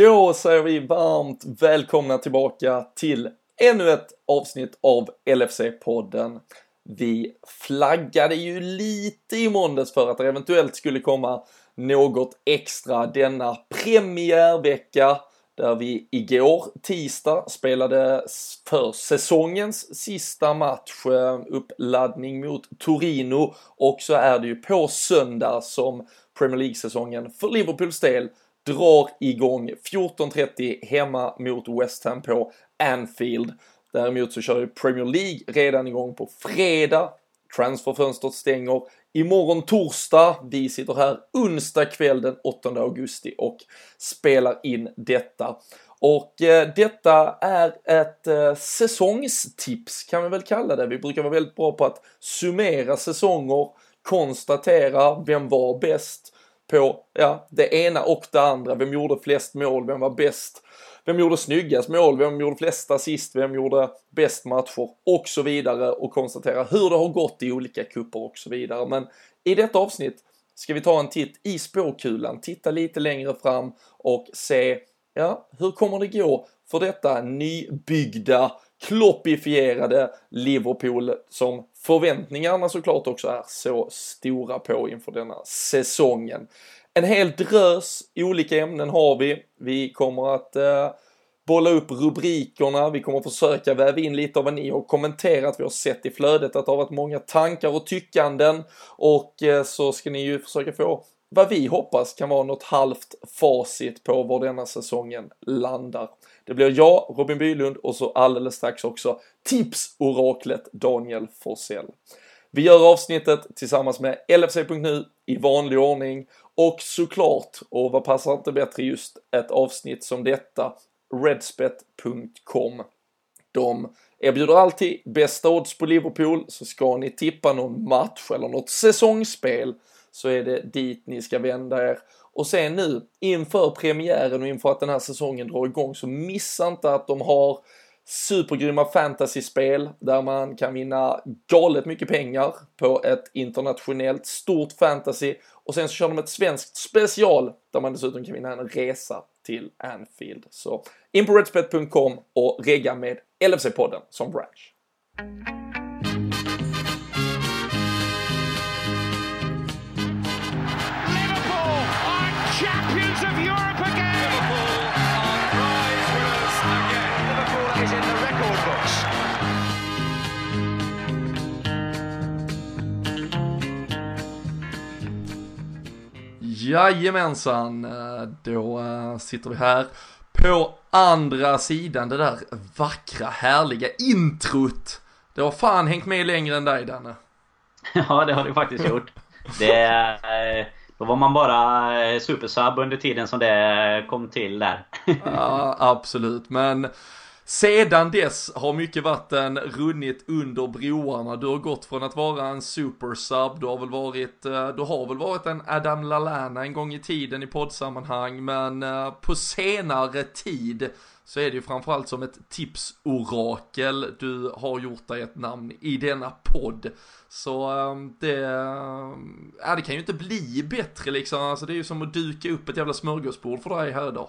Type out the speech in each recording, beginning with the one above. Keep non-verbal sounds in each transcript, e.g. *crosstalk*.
Då säger vi varmt välkomna tillbaka till ännu ett avsnitt av LFC-podden. Vi flaggade ju lite i måndags för att det eventuellt skulle komma något extra denna premiärvecka där vi igår tisdag spelade för säsongens sista match, eh, uppladdning mot Torino och så är det ju på söndag som Premier League-säsongen för Liverpools del drar igång 14.30 hemma mot West Ham på Anfield. Däremot så kör ju Premier League redan igång på fredag. Transferfönstret stänger imorgon torsdag. Vi sitter här onsdag kväll den 8 augusti och spelar in detta. Och eh, detta är ett eh, säsongstips kan vi väl kalla det. Vi brukar vara väldigt bra på att summera säsonger, konstatera vem var bäst på ja, det ena och det andra. Vem gjorde flest mål? Vem var bäst? Vem gjorde snyggast mål? Vem gjorde flest assist? Vem gjorde bäst matcher? Och så vidare och konstatera hur det har gått i olika kupper och så vidare. Men i detta avsnitt ska vi ta en titt i spåkulan, titta lite längre fram och se, ja, hur kommer det gå för detta nybyggda, kloppifierade Liverpool som förväntningarna såklart också är så stora på inför denna säsongen. En hel drös olika ämnen har vi. Vi kommer att eh, bolla upp rubrikerna, vi kommer försöka väva in lite av vad ni har kommenterat, vi har sett i flödet att det har varit många tankar och tyckanden och eh, så ska ni ju försöka få vad vi hoppas kan vara något halvt facit på var denna säsongen landar. Det blir jag, Robin Bylund och så alldeles strax också tipsoraklet Daniel Forsell. Vi gör avsnittet tillsammans med LFC.nu i vanlig ordning och såklart, och vad passar inte bättre just ett avsnitt som detta, redspet.com. De erbjuder alltid bästa odds på Liverpool, så ska ni tippa någon match eller något säsongsspel så är det dit ni ska vända er. Och sen nu inför premiären och inför att den här säsongen drar igång så missa inte att de har supergrymma fantasyspel där man kan vinna galet mycket pengar på ett internationellt stort fantasy och sen så kör de ett svenskt special där man dessutom kan vinna en resa till Anfield. Så in på redspet.com och regga med LFC-podden som branch. Jajamensan, eh, då eh, sitter vi här på andra sidan det där vackra, härliga introt. Det har fan hängt med längre än dig Danne. *laughs* Ja, det har det faktiskt gjort. Det, eh, då var man bara supersub under tiden som det kom till där. *laughs* Ja, absolut, men sedan dess har mycket vatten runnit under broarna. Du har gått från att vara en supersub, du har väl varit, eh, du har väl varit en Adam Lalana en gång i tiden i poddsammanhang, men eh, på senare tid så är det ju framförallt som ett tipsorakel du har gjort dig ett namn i denna podd. Så eh, det, ja, det kan ju inte bli bättre liksom, alltså det är ju som att duka upp ett jävla smörgåsbord för dig här idag.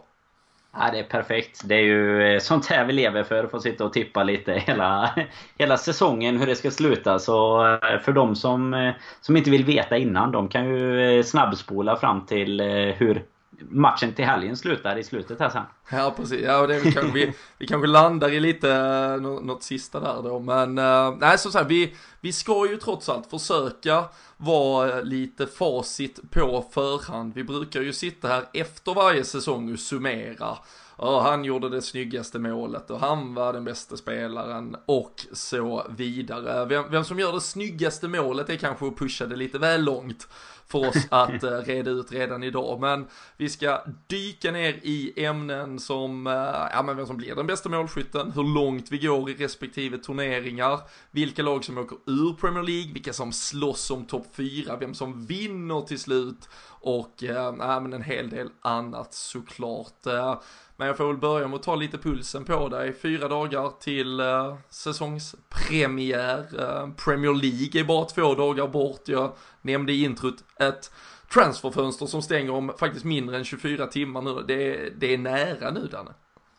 Ja, det är perfekt. Det är ju eh, sånt här vi lever för, att få sitta och tippa lite hela, *laughs* hela säsongen hur det ska sluta. Så eh, för de som, eh, som inte vill veta innan, de kan ju snabbspola fram till hur matchen till helgen slutar i slutet här sen. Ja precis, ja det är kanske, vi, vi kanske landar i lite eh, något, något sista där då men uh, nej som sagt, vi, vi ska ju trots allt försöka vara eh, lite facit på förhand. Vi brukar ju sitta här efter varje säsong och summera och han gjorde det snyggaste målet och han var den bästa spelaren och så vidare. Vem, vem som gör det snyggaste målet är kanske att pusha det lite väl långt för oss att eh, reda ut redan idag. Men vi ska dyka ner i ämnen som, eh, ja men vem som blir den bästa målskytten, hur långt vi går i respektive turneringar, vilka lag som åker ur Premier League, vilka som slåss om topp 4, vem som vinner till slut och eh, men en hel del annat såklart. Eh, men jag får väl börja med att ta lite pulsen på dig. Fyra dagar till eh, säsongspremiär. Eh, Premier League är bara två dagar bort. Jag nämnde i introt ett transferfönster som stänger om faktiskt mindre än 24 timmar nu. Det, det är nära nu Danne.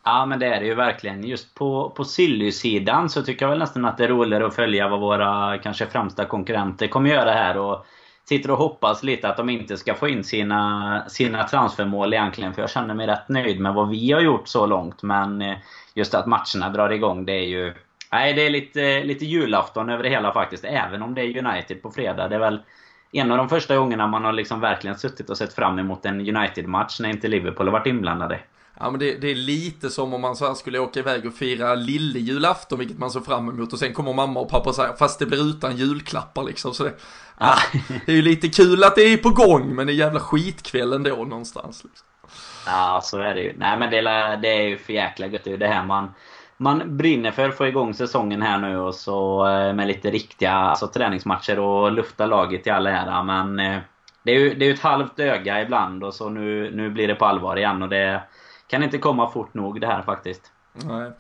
Ja men det är det ju verkligen. Just på, på Silly-sidan så tycker jag väl nästan att det är roligare att följa vad våra kanske främsta konkurrenter kommer göra här. Och sitter och hoppas lite att de inte ska få in sina, sina transfermål egentligen. För jag känner mig rätt nöjd med vad vi har gjort så långt. Men eh, just att matcherna drar igång, det är ju... Nej, det är lite, lite julafton över det hela faktiskt. Även om det är United på fredag. Det är väl en av de första gångerna man har liksom verkligen suttit och sett fram emot en United-match när inte Liverpool har varit inblandade. Ja men det, det, är lite som om man så här skulle åka iväg och fira lillejulafton, vilket man såg fram emot. Och sen kommer mamma och pappa och säger, fast det blir utan julklappar liksom. Så det, ja, det är ju lite kul att det är på gång, men det är jävla skitkväll ändå någonstans. Liksom. Ja, så är det ju. Nej men det, det är ju för jäkla gött. Är det här man man brinner för att få igång säsongen här nu och så eh, med lite riktiga alltså, träningsmatcher och lufta laget i all ära. Men eh, det är ju det är ett halvt öga ibland och så nu, nu blir det på allvar igen och det kan inte komma fort nog det här faktiskt. Nej.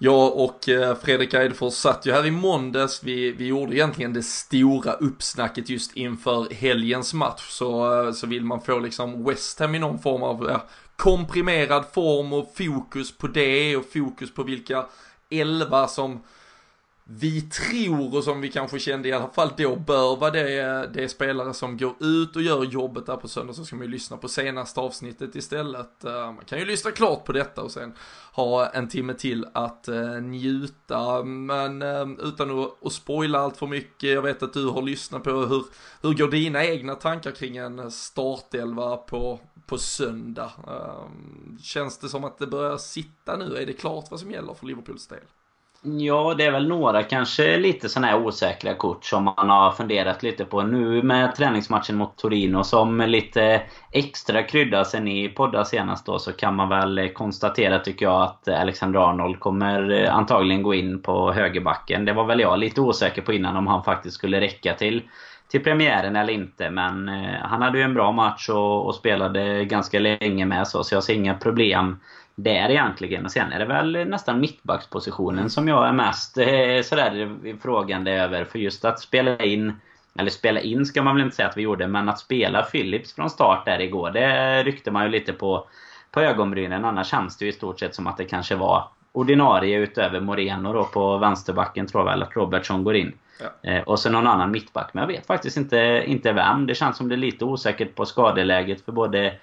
Jag och eh, Fredrik Eidefors satt ju här i måndags, vi, vi gjorde egentligen det stora uppsnacket just inför helgens match. Så, eh, så vill man få liksom West Ham i någon form av ja, komprimerad form och fokus på det och fokus på vilka elva som vi tror och som vi kanske kände i alla fall då bör vara det, det spelare som går ut och gör jobbet där på söndag så ska man ju lyssna på senaste avsnittet istället. Eh, man kan ju lyssna klart på detta och sen ha en timme till att eh, njuta. Men eh, utan att, att spoila allt för mycket, jag vet att du har lyssnat på hur, hur går dina egna tankar kring en startelva på, på söndag? Känns det som att det börjar sitta nu? Är det klart vad som gäller för Liverpools del? Ja, det är väl några kanske lite sådana här osäkra kort som man har funderat lite på nu med träningsmatchen mot Torino som lite extra krydda sen ni poddade senast då så kan man väl konstatera tycker jag att Alexander Arnold kommer eh, antagligen gå in på högerbacken. Det var väl jag lite osäker på innan om han faktiskt skulle räcka till till premiären eller inte. Men eh, han hade ju en bra match och, och spelade ganska länge med så, så jag ser inga problem där egentligen. Och sen är det väl nästan mittbackspositionen som jag är mest eh, sådär frågande över. För just att spela in, eller spela in ska man väl inte säga att vi gjorde, men att spela Philips från start där igår, det ryckte man ju lite på, på ögonbrynen. Annars känns det ju i stort sett som att det kanske var ordinarie utöver Moreno då på vänsterbacken tror jag väl att Robertson går in. Ja. Eh, och så någon annan mittback. Men jag vet faktiskt inte, inte vem. Det känns som det är lite osäkert på skadeläget för både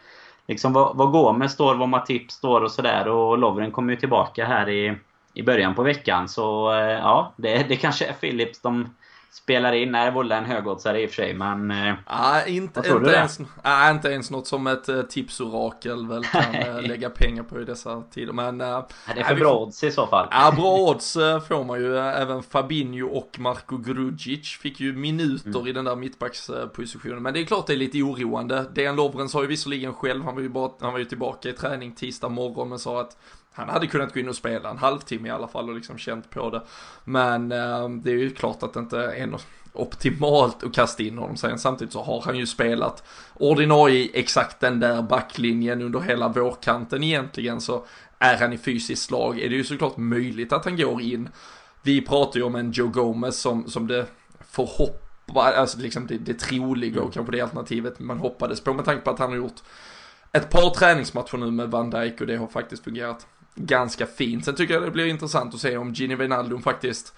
liksom vad, vad Gomes står, vad Matip står och sådär. Och Lovren kommer ju tillbaka här i, i början på veckan. Så eh, ja, det, det kanske är Philips de spelar in. Nej, Volla en högoddsare i och för sig, men... Eh, ja, inte, inte, ens, ja, inte ens något som ett uh, tipsorakel väl kan uh, *laughs* lägga pengar på i dessa tider. Men... Ja, det är för bra odds i så fall. Ja, bra odds får man ju. även Fabinho och Marko Grudzic fick ju minuter mm. i den där mittbackspositionen. Men det är klart det är lite oroande. Dejan Lovren sa ju visserligen själv, han var ju, bara, han var ju tillbaka i träning tisdag morgon, men sa att han hade kunnat gå in och spela en halvtimme i alla fall och liksom känt på det. Men eh, det är ju klart att det inte är något optimalt att kasta in honom sen. Samtidigt så har han ju spelat ordinarie i exakt den där backlinjen under hela vårkanten egentligen. Så är han i fysiskt slag är det ju såklart möjligt att han går in. Vi pratar ju om en Joe Gomez som, som det får hoppa, alltså liksom det, det troliga och kanske det alternativet man hoppades på med tanke på att han har gjort ett par träningsmatcher nu med Van Dijk och det har faktiskt fungerat ganska fint. Sen tycker jag det blir intressant att se om Gini Wijnaldum faktiskt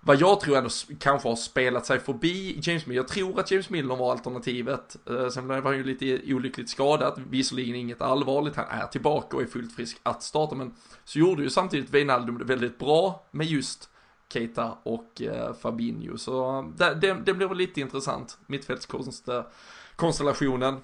vad jag tror ändå kanske har spelat sig förbi James Milner. Jag tror att James Milner var alternativet. Eh, sen var han ju lite olyckligt skadad, visserligen inget allvarligt. Han är tillbaka och är fullt frisk att starta, men så gjorde ju samtidigt Wijnaldum det väldigt bra med just Keita och eh, Fabinho. Så det, det, det blir väl lite intressant, mittfältskonstellationen.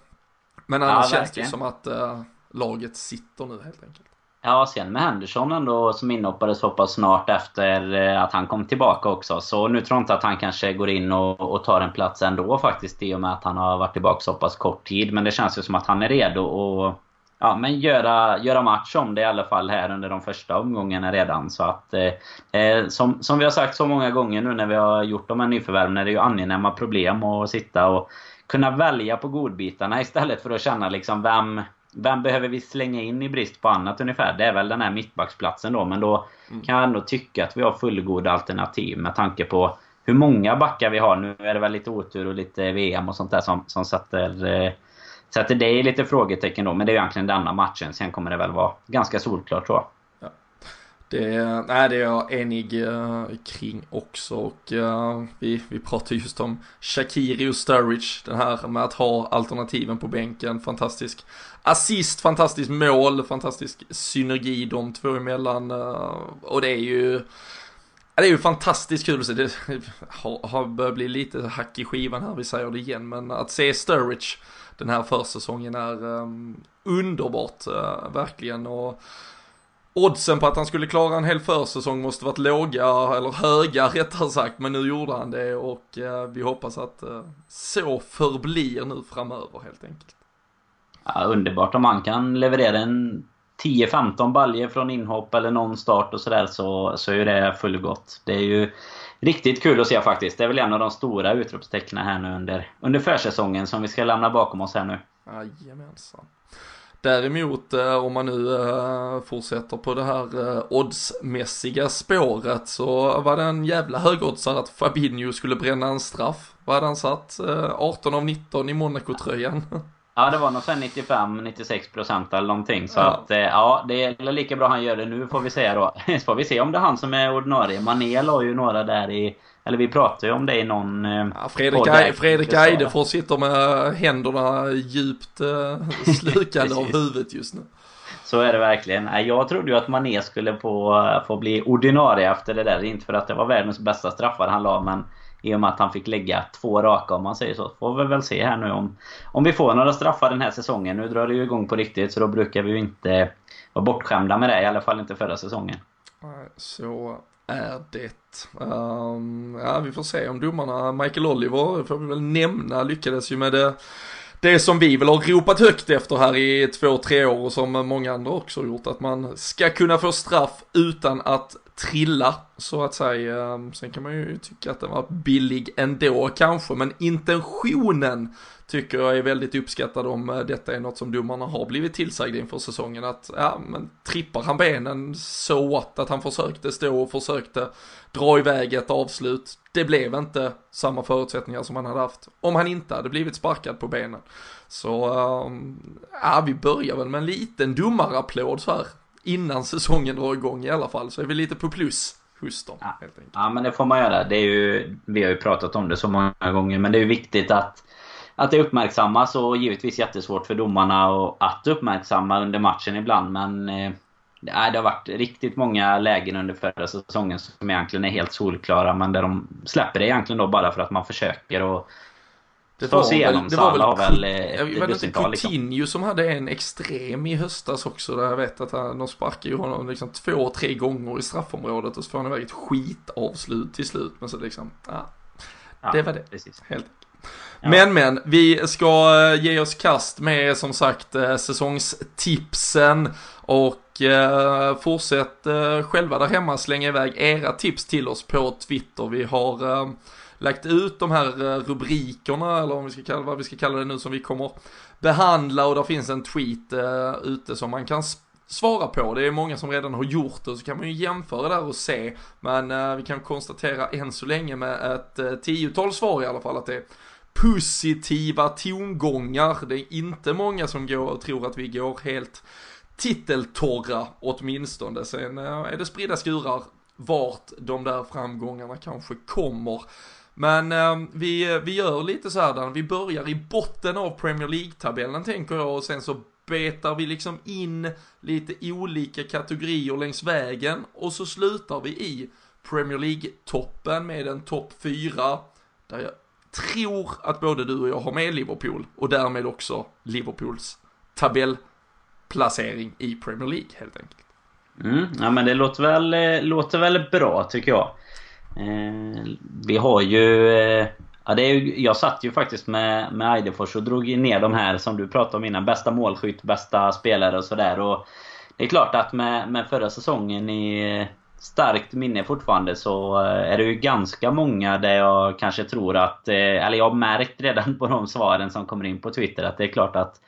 Men annars ja, känns det ju som att uh, laget sitter nu helt enkelt. Ja, sen med Henderson ändå som inhoppade så pass snart efter eh, att han kom tillbaka också. Så nu tror jag inte att han kanske går in och, och tar en plats ändå faktiskt i och med att han har varit tillbaka så pass kort tid. Men det känns ju som att han är redo att ja, men göra, göra match om det i alla fall här under de första omgångarna redan. Så att, eh, eh som, som vi har sagt så många gånger nu när vi har gjort de här nyförvärven, är det ju angenäma problem att sitta och kunna välja på godbitarna istället för att känna liksom vem, vem behöver vi slänga in i brist på annat ungefär? Det är väl den här mittbacksplatsen då. Men då mm. kan jag ändå tycka att vi har fullgoda alternativ med tanke på hur många backar vi har. Nu är det väl lite otur och lite VM och sånt där som, som sätter, eh, sätter det i lite frågetecken då. Men det är ju egentligen denna matchen. Sen kommer det väl vara ganska solklart tror jag. Det, nej, det är jag enig uh, kring också. Och uh, vi, vi pratar just om Shakiri och Sturridge, den här med att ha alternativen på bänken, fantastisk assist, fantastiskt mål, fantastisk synergi de två emellan. Uh, och det är ju det är ju fantastiskt kul att se, det *laughs* har, har börjat bli lite hack i skivan här, vi säger det igen, men att se Sturridge den här försäsongen är um, underbart, verkligen. Och oddsen på att han skulle klara en hel försäsong måste varit låga, eller höga *laughs* rättare sagt, men nu gjorde han det och eh, vi hoppas att eh, så förblir nu framöver helt enkelt. Ja, underbart om han kan leverera en 10-15 baljer från inhopp eller någon start och sådär så, så är det fullgott. Det är ju riktigt kul att se faktiskt. Det är väl en av de stora utropstecknen här nu under, under försäsongen som vi ska lämna bakom oss här nu. Jajamensan. Däremot eh, om man nu eh, fortsätter på det här eh, oddsmässiga spåret så var det en jävla högoddsare att Fabinho skulle bränna en straff. Vad hade han satt? 18 av 19 i Monaco-tröjan. *laughs* Ja, det var nog 95-96% eller någonting. Så ja. att, ja, det är lika bra han gör det nu får vi säga då. Så *laughs* får vi se om det är han som är ordinarie. Mané la ju några där i eller vi pratade ju om det i någon... Eh, ja, Fredrik, Eide, Fredrik Eidefors sitter med händerna djupt eh, *laughs* slukade av huvudet just nu. Så är det verkligen. Jag trodde ju att Mané skulle få, få bli ordinarie efter det där. Inte för att det var världens bästa straffar han la, men i och med att han fick lägga två raka om man säger så. Får vi väl se här nu om, om vi får några straffar den här säsongen. Nu drar det ju igång på riktigt så då brukar vi ju inte vara bortskämda med det. I alla fall inte förra säsongen. Så är det. Um, ja, vi får se om domarna, Michael Oliver, får vi väl nämna, lyckades ju med det det som vi väl har ropat högt efter här i två, tre år och som många andra också har gjort, att man ska kunna få straff utan att trilla, så att säga. Ehm, sen kan man ju tycka att den var billig ändå kanske, men intentionen tycker jag är väldigt uppskattad om eh, detta är något som domarna har blivit tillsagda inför säsongen att ja men trippar han benen så what att han försökte stå och försökte dra iväg ett avslut. Det blev inte samma förutsättningar som han hade haft om han inte hade blivit sparkad på benen. Så ehm, ja vi börjar väl med en liten domarapplåd så här innan säsongen drar igång i alla fall så är vi lite på plus hos dem. Ja. Helt enkelt. ja men det får man göra. Det är ju, vi har ju pratat om det så många gånger men det är ju viktigt att att det uppmärksammas och givetvis jättesvårt för domarna att uppmärksamma under matchen ibland men eh, det har varit riktigt många lägen under förra säsongen som egentligen är helt solklara men där de släpper det egentligen då bara för att man försöker och det var, sig igenom. Det var väl, har väl eh, jag vet inte, Coutinho liksom. som hade en extrem i höstas också där jag vet att han, de sparkar ju honom liksom två, tre gånger i straffområdet och så får han iväg ett skitavslut till slut men så liksom, ja. ja det var det. Precis. Helt men men, vi ska eh, ge oss kast med som sagt eh, säsongstipsen och eh, fortsätt själva där hemma slänga iväg era tips till oss på Twitter. Vi har lagt ut de här eh, rubrikerna eller om vi ska kalla, vad vi ska kalla det nu som vi kommer behandla och där finns en tweet eh, ute som man kan svara på. Det är många som redan har gjort det så kan man ju jämföra där och se. Men eh, vi kan konstatera än så länge med ett tiotal svar i alla fall att det är positiva tongångar. Det är inte många som går och tror att vi går helt titeltorra åtminstone. Sen är det spridda skurar vart de där framgångarna kanske kommer. Men ehm, eh, vi, vi gör lite så här, vi börjar i botten av Premier League-tabellen tänker jag och sen så betar vi liksom in lite olika kategorier längs vägen och så slutar vi i Premier League-toppen med en topp 4 där jag tror att både du och jag har med Liverpool och därmed också Liverpools tabellplacering i Premier League helt enkelt. Mm, ja men det låter väl, eh, låter väl bra tycker jag. Eh, vi har ju... Eh, ja, det är ju, jag satt ju faktiskt med, med Eidefors och drog ner de här som du pratade om innan. Bästa målskytt, bästa spelare och sådär. Det är klart att med, med förra säsongen i eh, starkt minne fortfarande så eh, är det ju ganska många där jag kanske tror att... Eller jag har märkt redan på de svaren som kommer in på Twitter att det är klart att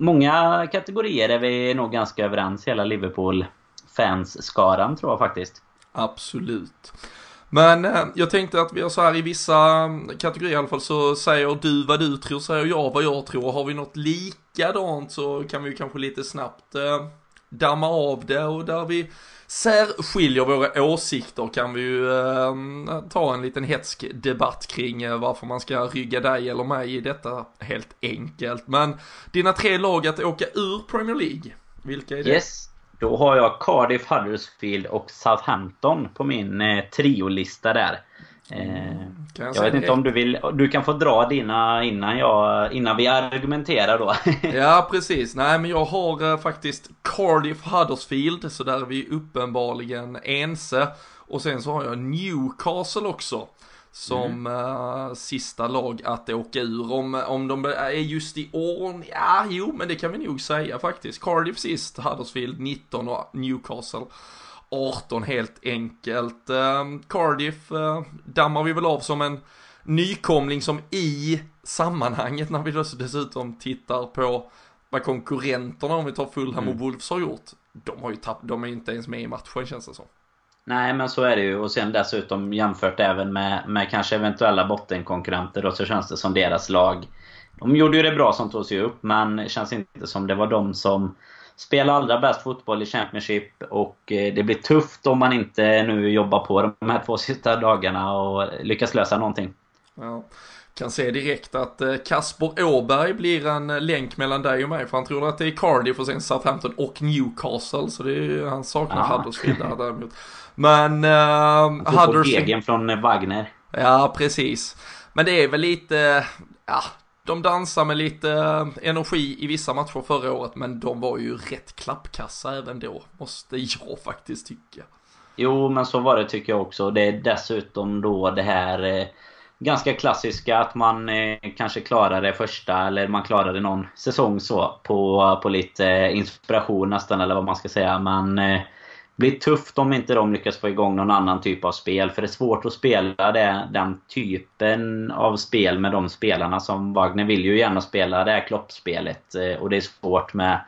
Många kategorier är vi nog ganska överens hela Liverpool fans-skaran tror jag faktiskt. Absolut. Men eh, jag tänkte att vi har så här i vissa mm, kategorier i alla fall så säger du vad du tror, säger jag vad jag tror. Har vi något likadant så kan vi kanske lite snabbt eh, damma av det och där vi särskiljer våra åsikter kan vi ju eh, ta en liten hetsk debatt kring eh, varför man ska rygga dig eller mig i detta helt enkelt. Men dina tre lag att åka ur Premier League, vilka är det? Yes. Då har jag Cardiff, Huddersfield och Southampton på min eh, triolista där. Eh, jag, jag vet inte om du vill... Du kan få dra dina innan, jag, innan vi argumenterar då. *laughs* ja, precis. Nej, men jag har eh, faktiskt Cardiff Huddersfield, så där är vi uppenbarligen ense. Och sen så har jag Newcastle också. Som mm. uh, sista lag att åka ur. Om, om de är just i år, ja jo men det kan vi nog säga faktiskt. Cardiff sist, Huddersfield 19 och Newcastle 18 helt enkelt. Uh, Cardiff uh, dammar vi väl av som en nykomling som i sammanhanget när vi dessutom tittar på vad konkurrenterna om vi tar Fulham mm. och Wolves har gjort. De har ju tappat, de är inte ens med i matchen känns det som. Nej men så är det ju och sen dessutom jämfört även med, med kanske eventuella bottenkonkurrenter då så känns det som deras lag De gjorde ju det bra som tog sig upp men det känns inte som det var de som spelade allra bäst fotboll i Championship och eh, det blir tufft om man inte nu jobbar på de här två sista dagarna och lyckas lösa någonting. Ja. Kan se direkt att eh, Kasper Åberg blir en eh, länk mellan dig och mig för han tror att det är Cardiff och sen Southampton och Newcastle så det är, han saknar ja. Huddersfield där däremot. Men uh, Huddersfield... från Wagner. Ja, precis. Men det är väl lite, ja, de dansar med lite energi i vissa matcher förra året, men de var ju rätt klappkassa även då, måste jag faktiskt tycka. Jo, men så var det tycker jag också. Det är dessutom då det här eh, ganska klassiska att man eh, kanske klarar det första eller man klarar det någon säsong så på, på lite eh, inspiration nästan eller vad man ska säga. Men eh, blir tufft om inte de lyckas få igång någon annan typ av spel. För det är svårt att spela det, den typen av spel med de spelarna som Wagner vill ju gärna spela det här kloppspelet. Eh, och det är svårt med,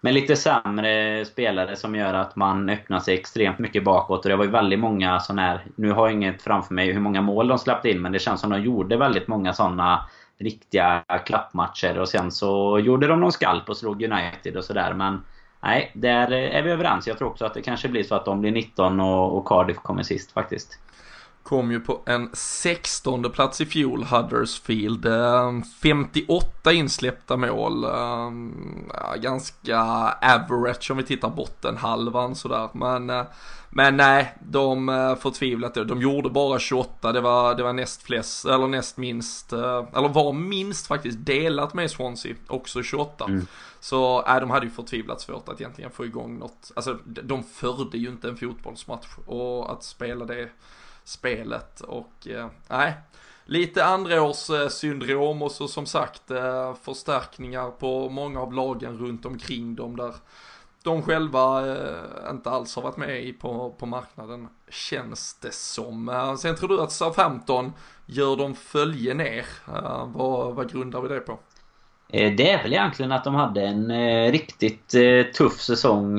med lite sämre spelare som gör att man öppnar sig extremt mycket bakåt. Och det var ju väldigt många sådana här... Nu har jag inget framför mig hur många mål de släppte in men det känns som de gjorde väldigt många sådana riktiga klappmatcher. Och sen så gjorde de någon skalp och slog United och sådär. Men Nej, där är vi överens. Jag tror också att det kanske blir så att de blir 19 och, och Cardiff kommer sist faktiskt. Kom ju på en 16 plats i fjol, Huddersfield. 58 insläppta mål. Ganska average om vi tittar bottenhalvan sådär. Men, eh, men nej, de eh, förtvivlat De gjorde bara 28, det var, det var näst flest, eller näst minst, eh, eller var minst faktiskt delat med Swansea, också 28. Mm. Så äh, de hade ju förtvivlat svårt att egentligen få igång något. Alltså de förde ju inte en fotbollsmatch och att spela det spelet och eh, nej. Lite andraårssyndrom och så som sagt eh, förstärkningar på många av lagen runt omkring dem där de själva eh, inte alls har varit med i på, på marknaden känns det som. Sen tror du att Southampton gör de följe ner. Vad, vad grundar vi det på? Det är väl egentligen att de hade en riktigt tuff säsong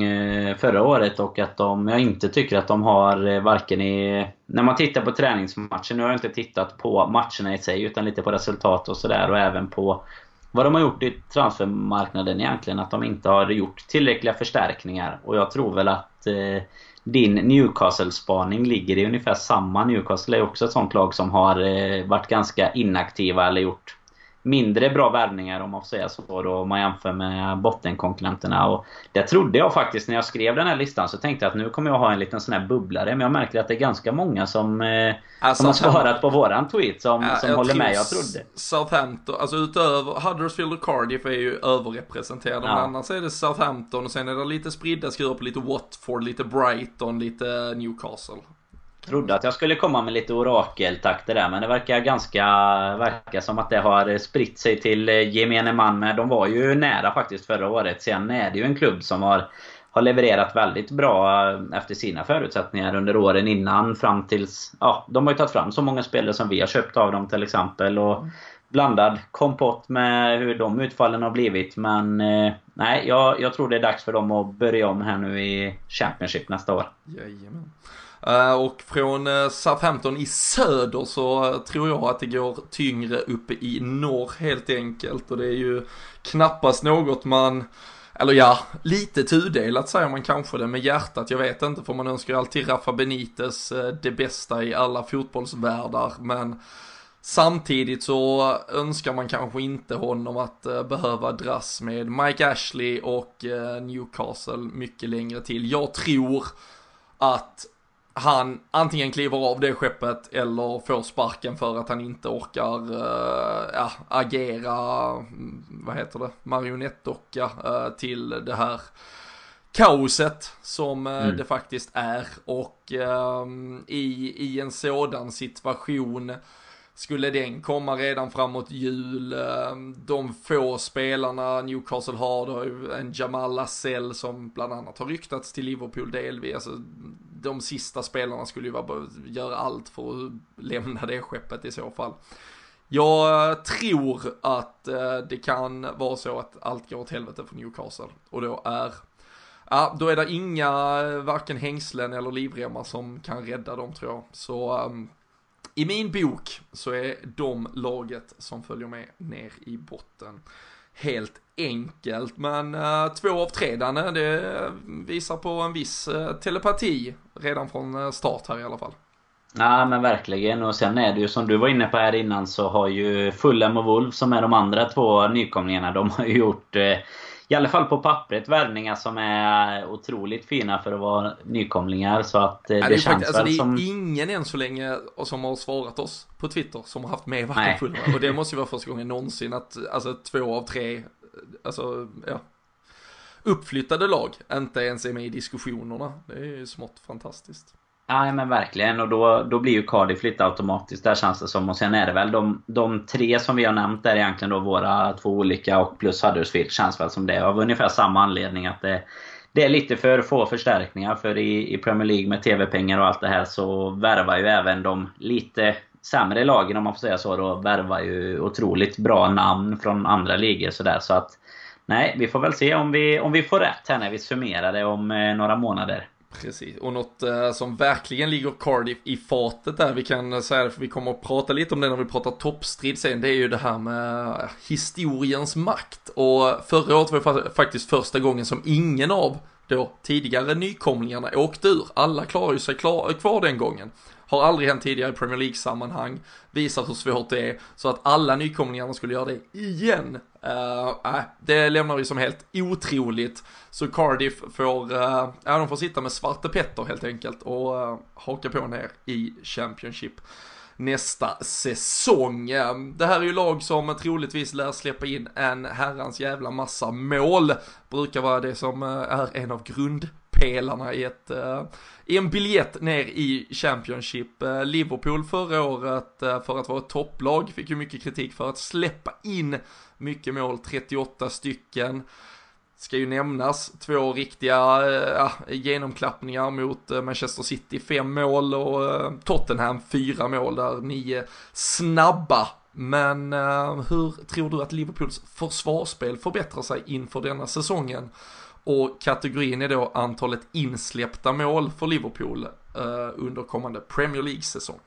förra året och att de, jag inte tycker att de har varken i... När man tittar på träningsmatchen, nu har jag inte tittat på matcherna i sig utan lite på resultat och sådär och även på vad de har gjort i transfermarknaden egentligen. Att de inte har gjort tillräckliga förstärkningar. Och jag tror väl att eh, din Newcastle-spaning ligger i ungefär samma. Newcastle är också ett sånt lag som har eh, varit ganska inaktiva eller gjort mindre bra värvningar om man får säga så då, om man jämför med bottenkonkurrenterna. Och det trodde jag faktiskt när jag skrev den här listan så tänkte jag att nu kommer jag ha en liten sån här bubblare. Men jag märker att det är ganska många som, eh, alltså, som har svarat på våran tweet som, ja, som håller med jag trodde. Southampton, alltså utöver Huddersfield och Cardiff är ju överrepresenterade. Ja. Men annars är det Southampton och sen är det lite spridda skurar på lite Watford, lite Brighton, lite Newcastle. Trodde att jag skulle komma med lite orakeltakter där men det verkar ganska... Verkar som att det har spritt sig till eh, gemene man Men De var ju nära faktiskt förra året. Sen är det ju en klubb som har har levererat väldigt bra eh, efter sina förutsättningar under åren innan fram tills... Ja, de har ju tagit fram så många spelare som vi har köpt av dem till exempel. Och mm blandad kompott med hur de utfallen har blivit. Men eh, nej, jag, jag tror det är dags för dem att börja om här nu i Championship nästa år. Jajamän. Eh, och från eh, Southampton i söder så eh, tror jag att det går tyngre uppe i norr helt enkelt. Och det är ju knappast något man eller ja, lite tudelat säger man kanske det med hjärtat, jag vet inte för man önskar alltid Rafa Benitez det bästa i alla fotbollsvärldar men Samtidigt så önskar man kanske inte honom att uh, behöva dras med Mike Ashley och uh, Newcastle mycket längre till. Jag tror att han antingen kliver av det skeppet eller får sparken för att han inte orkar ja, agera, mm, vad heter det, marionettdocka till det här kaoset som mm. det faktiskt är och ehm, i, i en sådan situation skulle den komma redan framåt jul, ehm, de få spelarna Newcastle har, då en Jamal Lassell som bland annat har ryktats till Liverpool delvis, alltså, de sista spelarna skulle ju vara, göra allt för att lämna det skeppet i så fall. Jag eh, tror att eh, det kan vara så att allt går åt helvete för Newcastle och då är Ja, då är det inga, eh, varken hängslen eller livremmar som kan rädda dem tror jag. Så um, i min bok så är de laget som följer med ner i botten. Helt enkelt, men uh, två av tre Danne, det visar på en viss uh, telepati redan från uh, start här i alla fall. Ja men verkligen och sen är det ju som du var inne på här innan så har ju Fulham och Wolf som är de andra två nykomlingarna de har ju gjort i alla fall på pappret värvningar som är otroligt fina för att vara nykomlingar. Så att eh, det, det känns faktiskt, alltså. Det är ingen än så länge som har svarat oss på Twitter som har haft med varken Fulham. Och det måste ju vara första gången någonsin att alltså två av tre, alltså ja. Uppflyttade lag inte ens är med i diskussionerna. Det är ju smått fantastiskt. Ja men verkligen och då, då blir ju Cardiff lite automatiskt där känns det som. Och sen är det väl de, de tre som vi har nämnt där egentligen då våra två olika och plus Huddersfield känns väl som det. Av ungefär samma anledning att det, det är lite för få förstärkningar. För i, i Premier League med TV-pengar och allt det här så värvar ju även de lite sämre lagen om man får säga så då. Värvar ju otroligt bra namn från andra ligor sådär så att Nej, vi får väl se om vi, om vi får rätt här när vi summerar det om eh, några månader. Precis, och något eh, som verkligen ligger Cardiff i fatet där, vi kan eh, säga det för vi kommer att prata lite om det när vi pratar toppstrid sen, det är ju det här med eh, historiens makt. Och förra året var det faktiskt första gången som ingen av då tidigare nykomlingarna åkte ur. Alla klarar ju sig klar, kvar den gången. Har aldrig hänt tidigare i Premier League-sammanhang. Visar hur svårt det är. Så att alla nykomlingarna skulle göra det igen. Uh, äh, det lämnar vi som helt otroligt. Så Cardiff får, äh, ja de får sitta med Svarte Petter helt enkelt och äh, haka på ner i Championship nästa säsong. Eh, det här är ju lag som troligtvis lär släppa in en herrans jävla massa mål. Brukar vara det som är en av grundpelarna i ett i en biljett ner i Championship. Liverpool förra året för att vara ett topplag fick ju mycket kritik för att släppa in mycket mål, 38 stycken. Ska ju nämnas två riktiga ja, genomklappningar mot eh, Manchester City, fem mål och eh, Tottenham fyra mål där, nio snabba. Men hur tror du att Liverpools försvarsspel förbättrar sig inför denna säsongen? Och kategorin är då antalet insläppta mål för Liverpool eh, under kommande Premier League-säsong.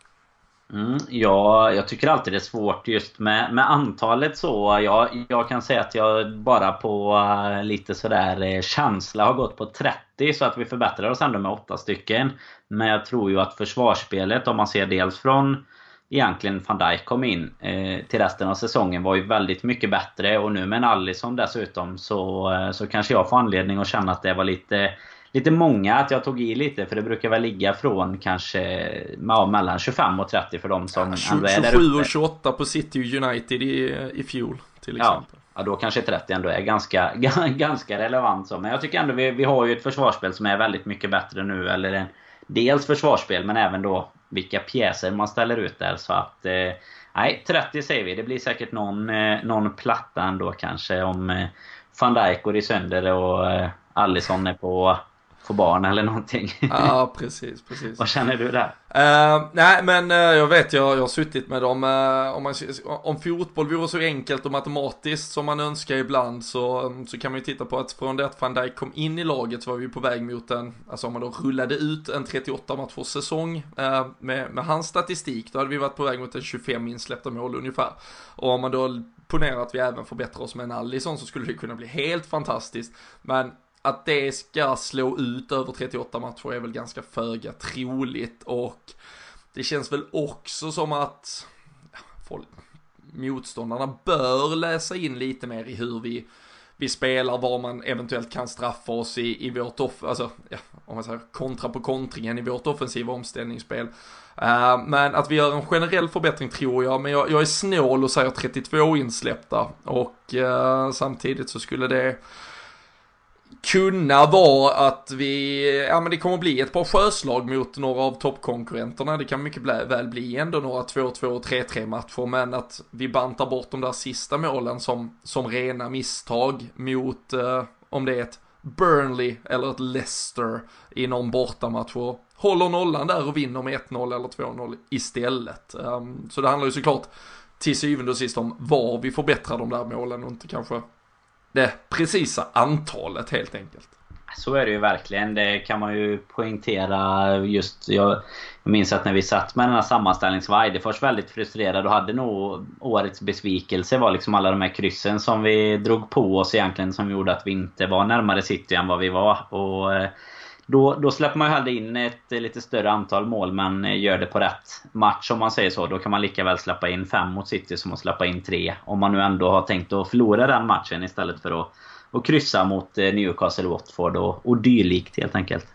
Mm, ja, jag tycker alltid det är svårt just med, med antalet så. Jag, jag kan säga att jag bara på uh, lite sådär uh, känsla har gått på 30 så att vi förbättrar oss ändå med 8 stycken. Men jag tror ju att försvarsspelet om man ser dels från egentligen van Dijk kom in eh, till resten av säsongen var ju väldigt mycket bättre och nu med en Allison dessutom så, eh, så kanske jag får anledning att känna att det var lite Lite många att jag tog i lite för det brukar väl ligga från kanske ja, mellan 25 och 30 för de som ja, ändå är där 27 och 28 på City United i, i fjol till exempel. Ja, ja, då kanske 30 ändå är ganska, *laughs* ganska relevant så. Men jag tycker ändå vi, vi har ju ett försvarsspel som är väldigt mycket bättre nu. Eller en, dels försvarsspel men även då vilka pjäser man ställer ut där. Så att... Eh, nej, 30 säger vi. Det blir säkert någon, eh, någon platta ändå kanske om eh, van Dijk går i sönder och... Allison är på få barn eller någonting. Ja, *laughs* precis, precis. Vad känner du där? Uh, nej, men uh, jag vet, jag, jag har suttit med dem. Uh, om, man, om fotboll vore så enkelt och matematiskt som man önskar ibland så, um, så kan man ju titta på att från det att van Dijk kom in i laget så var vi på väg mot en, alltså om man då rullade ut en 38 matchers säsong med, med hans statistik, då hade vi varit på väg mot en 25 insläppta mål ungefär. Och om man då ponerar att vi även förbättrar oss med en Allison så skulle det kunna bli helt fantastiskt. Men att det ska slå ut över 38 matcher är väl ganska föga troligt och det känns väl också som att folk, motståndarna bör läsa in lite mer i hur vi, vi spelar, var man eventuellt kan straffa oss i, i vårt off, alltså, ja, om man säger kontra på kontringen i vårt offensiva omställningsspel. Uh, men att vi gör en generell förbättring tror jag, men jag, jag är snål och säger 32 insläppta och uh, samtidigt så skulle det kunna vara att vi, ja men det kommer bli ett par sjöslag mot några av toppkonkurrenterna. Det kan mycket väl bli ändå några 2-2 och 3-3 matcher, men att vi bantar bort de där sista målen som, som rena misstag mot, eh, om det är ett Burnley eller ett Leicester i någon bortamatch och håller nollan där och vinner med 1-0 eller 2-0 istället. Um, så det handlar ju såklart till syvende och sist om var vi förbättrar de där målen och inte kanske det precisa antalet helt enkelt. Så är det ju verkligen. Det kan man ju poängtera just. Jag minns att när vi satt med den här sammanställningen så var Eidefors väldigt frustrerad och hade nog årets besvikelse var liksom alla de här kryssen som vi drog på oss egentligen som gjorde att vi inte var närmare City än vad vi var. Och eh, då, då släpper man ju hellre in ett lite större antal mål men gör det på rätt match om man säger så. Då kan man lika väl släppa in fem mot City som att släppa in tre. Om man nu ändå har tänkt att förlora den matchen istället för att, att kryssa mot eh, Newcastle, Watford och, och dylikt helt enkelt.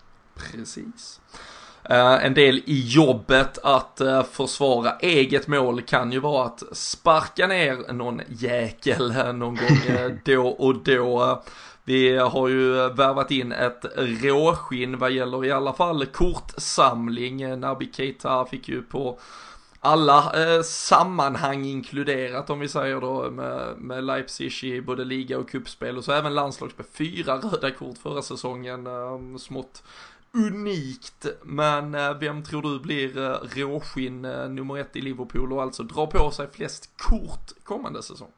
Precis. Uh, en del i jobbet att uh, försvara eget mål kan ju vara att sparka ner någon jäkel uh, någon gång *laughs* då och då. Vi har ju värvat in ett råskinn vad gäller i alla fall kortsamling. Naby Keita fick ju på alla eh, sammanhang inkluderat om vi säger då med, med Leipzig i både liga och kuppspel och så även landslagsspel. Fyra röda kort förra säsongen, eh, smått unikt. Men eh, vem tror du blir eh, råskinn eh, nummer ett i Liverpool och alltså drar på sig flest kort kommande säsong?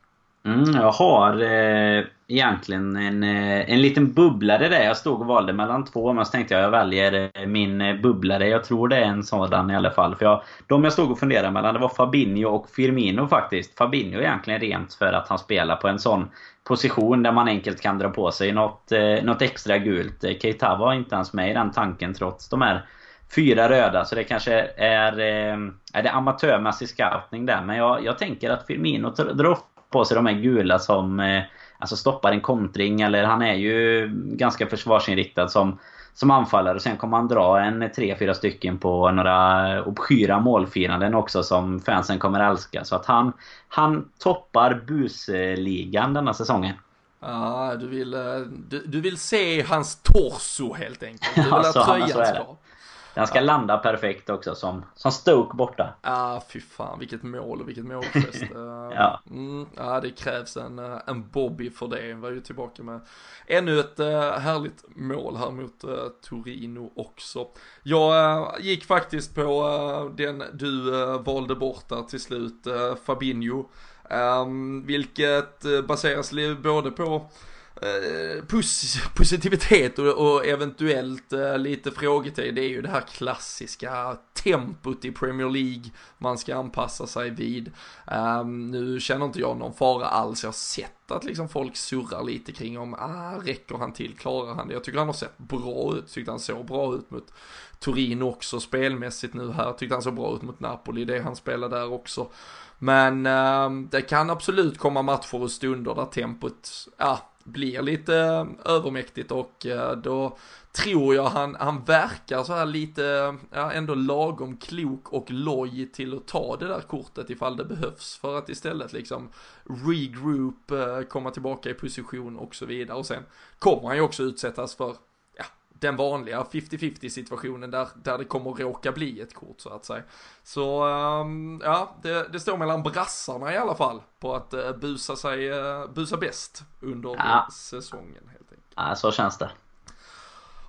Mm, jag har eh, egentligen en, eh, en liten bubblare där. Jag stod och valde mellan två men så tänkte jag jag väljer eh, min eh, bubblare. Jag tror det är en sådan i alla fall. För jag, de jag stod och funderade mellan det var Fabinho och Firmino faktiskt. Fabinho egentligen rent för att han spelar på en sån position där man enkelt kan dra på sig något, eh, något extra gult. Keita var inte ens med i den tanken trots de här fyra röda. Så det kanske är, eh, är det amatörmässig scouting där. Men jag, jag tänker att Firmino drar på sig de här gula som eh, alltså stoppar en kontring. Eller han är ju ganska försvarsinriktad som, som anfallare. Och sen kommer han dra en 3-4 stycken på några obskyra målfiranden också som fansen kommer älska. Så att han, han toppar busligan denna säsongen. Ja, du vill, eh, du, du vill se hans torso helt enkelt. Du vill att tröjan ska den ska ja. landa perfekt också som, som Stoke borta. Ja, ah, fy fan vilket mål och vilket målgest. *laughs* ja. Mm, ja, det krävs en, eh, en Bobby för det. Var ju tillbaka med ännu ett uh, härligt mål här mot uh, Torino också. Jag uh, gick faktiskt på den du valde bort där till slut, Fabinho. Um, vilket baseras både på Eh, Eh, pos *laughs* positivitet och, och eventuellt uh, lite frågetecken. Det är ju det här klassiska tempot i Premier League man ska anpassa sig vid. Um, nu känner inte jag någon fara alls. Jag har sett att liksom folk surrar lite kring om, ah, räcker han till, klarar han det? Jag tycker han har sett bra ut, tyckte han såg bra ut mot Turin också spelmässigt nu här. Tyckte han såg bra ut mot Napoli, det han spelade där också. Men um, det kan absolut komma matcher och stunder där tempot, ja, blir lite eh, övermäktigt och eh, då tror jag han, han verkar så här lite, eh, ja ändå lagom klok och loj till att ta det där kortet ifall det behövs för att istället liksom regroup, komma tillbaka i position och så vidare. Och sen kommer han ju också utsättas för den vanliga 50-50 situationen där, där det kommer råka bli ett kort så att säga. Så um, ja, det, det, står mellan brassarna i alla fall på att uh, busa sig, uh, busa bäst under ja. säsongen helt enkelt. Ja, så känns det.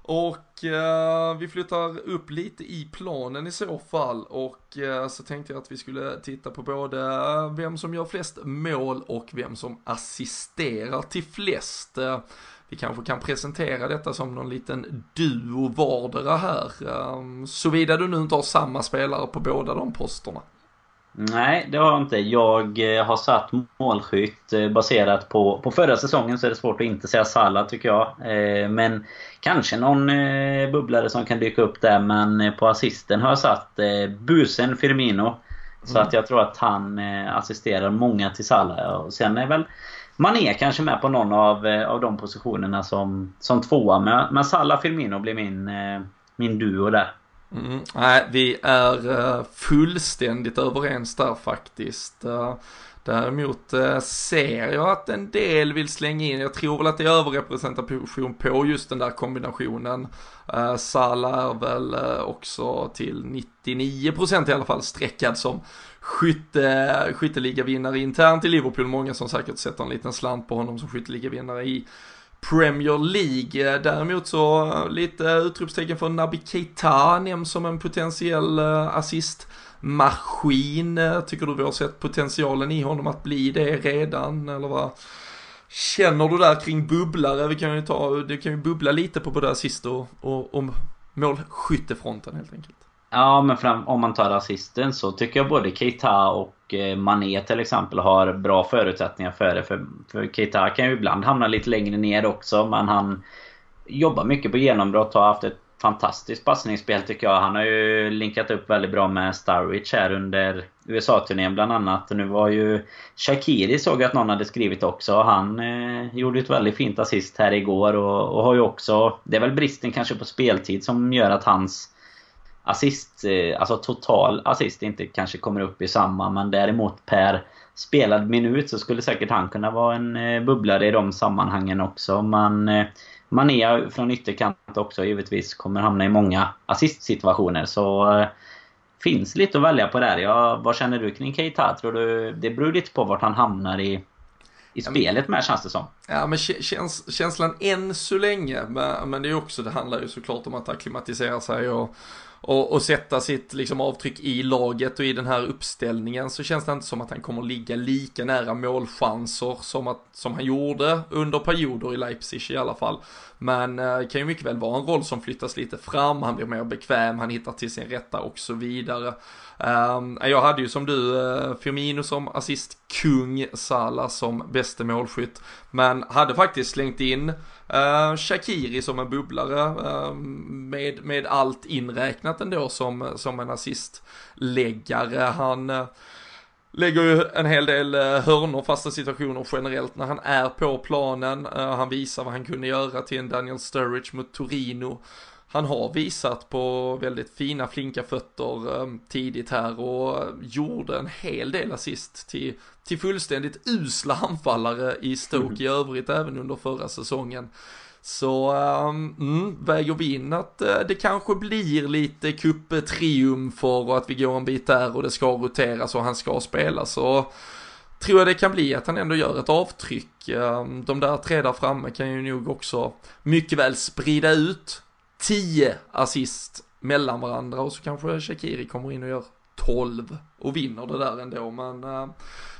Och eh, vi flyttar upp lite i planen i så fall och eh, så tänkte jag att vi skulle titta på både vem som gör flest mål och vem som assisterar till flest. Eh, vi kanske kan presentera detta som någon liten duo vardera här. Eh, såvida du nu inte har samma spelare på båda de posterna. Nej, det har jag inte. Jag eh, har satt målskytt eh, baserat på, på förra säsongen så är det svårt att inte säga Salah tycker jag. Eh, men kanske någon bubblare som kan dyka upp där. Men på assisten har jag satt busen Firmino. Så mm. att jag tror att han assisterar många till Salah. Och sen är väl Mané kanske med på någon av, eh, av de positionerna som, som tvåa. Men, men Salah Firmino blir min, eh, min duo där. Mm, nej, vi är eh, fullständigt överens där faktiskt. Däremot ser jag att en del vill slänga in, jag tror väl att det är överrepresentation på just den där kombinationen. Salah är väl också till 99% i alla fall streckad som skytte, skytteligavinnare internt i Liverpool. Många som säkert sätter en liten slant på honom som skytteligavinnare i Premier League. Eh, däremot så eh, lite utropstecken för Naby Keita nämns som en potentiell eh, assistmaskin. Tycker du vi har sett potentialen i honom att bli det redan eller vad känner du där kring bubblare? Vi kan ju ta, det kan ju bubbla lite på både assist och, och, och målskyttefronten helt enkelt. Ja, men fram, om man tar assisten så tycker jag både Keita och eh, Mané till exempel har bra förutsättningar för det. För, för Keita kan ju ibland hamna lite längre ner också, men han jobbar mycket på genombrott och har haft ett fantastiskt passningsspel tycker jag. Han har ju linkat upp väldigt bra med Starwich här under USA-turnén bland annat. Nu var ju Shakiri såg jag att någon hade skrivit också. Han eh, gjorde ett väldigt fint assist här igår och, och har ju också... Det är väl bristen kanske på speltid som gör att hans assist, eh, alltså total assist inte kanske kommer upp i samma men däremot per spelad minut så skulle säkert han kunna vara en eh, bubblare i de sammanhangen också. Men eh, Mané från ytterkant också givetvis kommer hamna i många assistsituationer så finns lite att välja på där. Ja, vad känner du kring Keita? Tror du det beror lite på vart han hamnar i i spelet med känns det som. Ja men käns känslan än så länge, men, men det är också, det handlar ju såklart om att acklimatisera sig och och, och sätta sitt liksom avtryck i laget och i den här uppställningen så känns det inte som att han kommer ligga lika nära målchanser som, att, som han gjorde under perioder i Leipzig i alla fall. Men eh, det kan ju mycket väl vara en roll som flyttas lite fram, han blir mer bekväm, han hittar till sin rätta och så vidare. Um, jag hade ju som du uh, Firmino som assistkung, Salah som bäste målskytt. Men hade faktiskt slängt in uh, Shakiri som en bubblare uh, med, med allt inräknat ändå som, som en assistläggare. Han uh, lägger ju en hel del hörnor, fasta situationer generellt när han är på planen. Han visar vad han kunde göra till en Daniel Sturridge mot Torino han har visat på väldigt fina flinka fötter eh, tidigt här och gjorde en hel del assist till, till fullständigt usla anfallare i Stoke mm. i övrigt även under förra säsongen. Så ehm, mm, um, väger vi in att eh, det kanske blir lite kupptriumfer och att vi går en bit där och det ska roteras och han ska spela så tror jag det kan bli att han ändå gör ett avtryck. Ehm, de där tre där framme kan ju nog också mycket väl sprida ut 10 assist mellan varandra och så kanske Shakiri kommer in och gör 12 och vinner det där ändå. Men uh,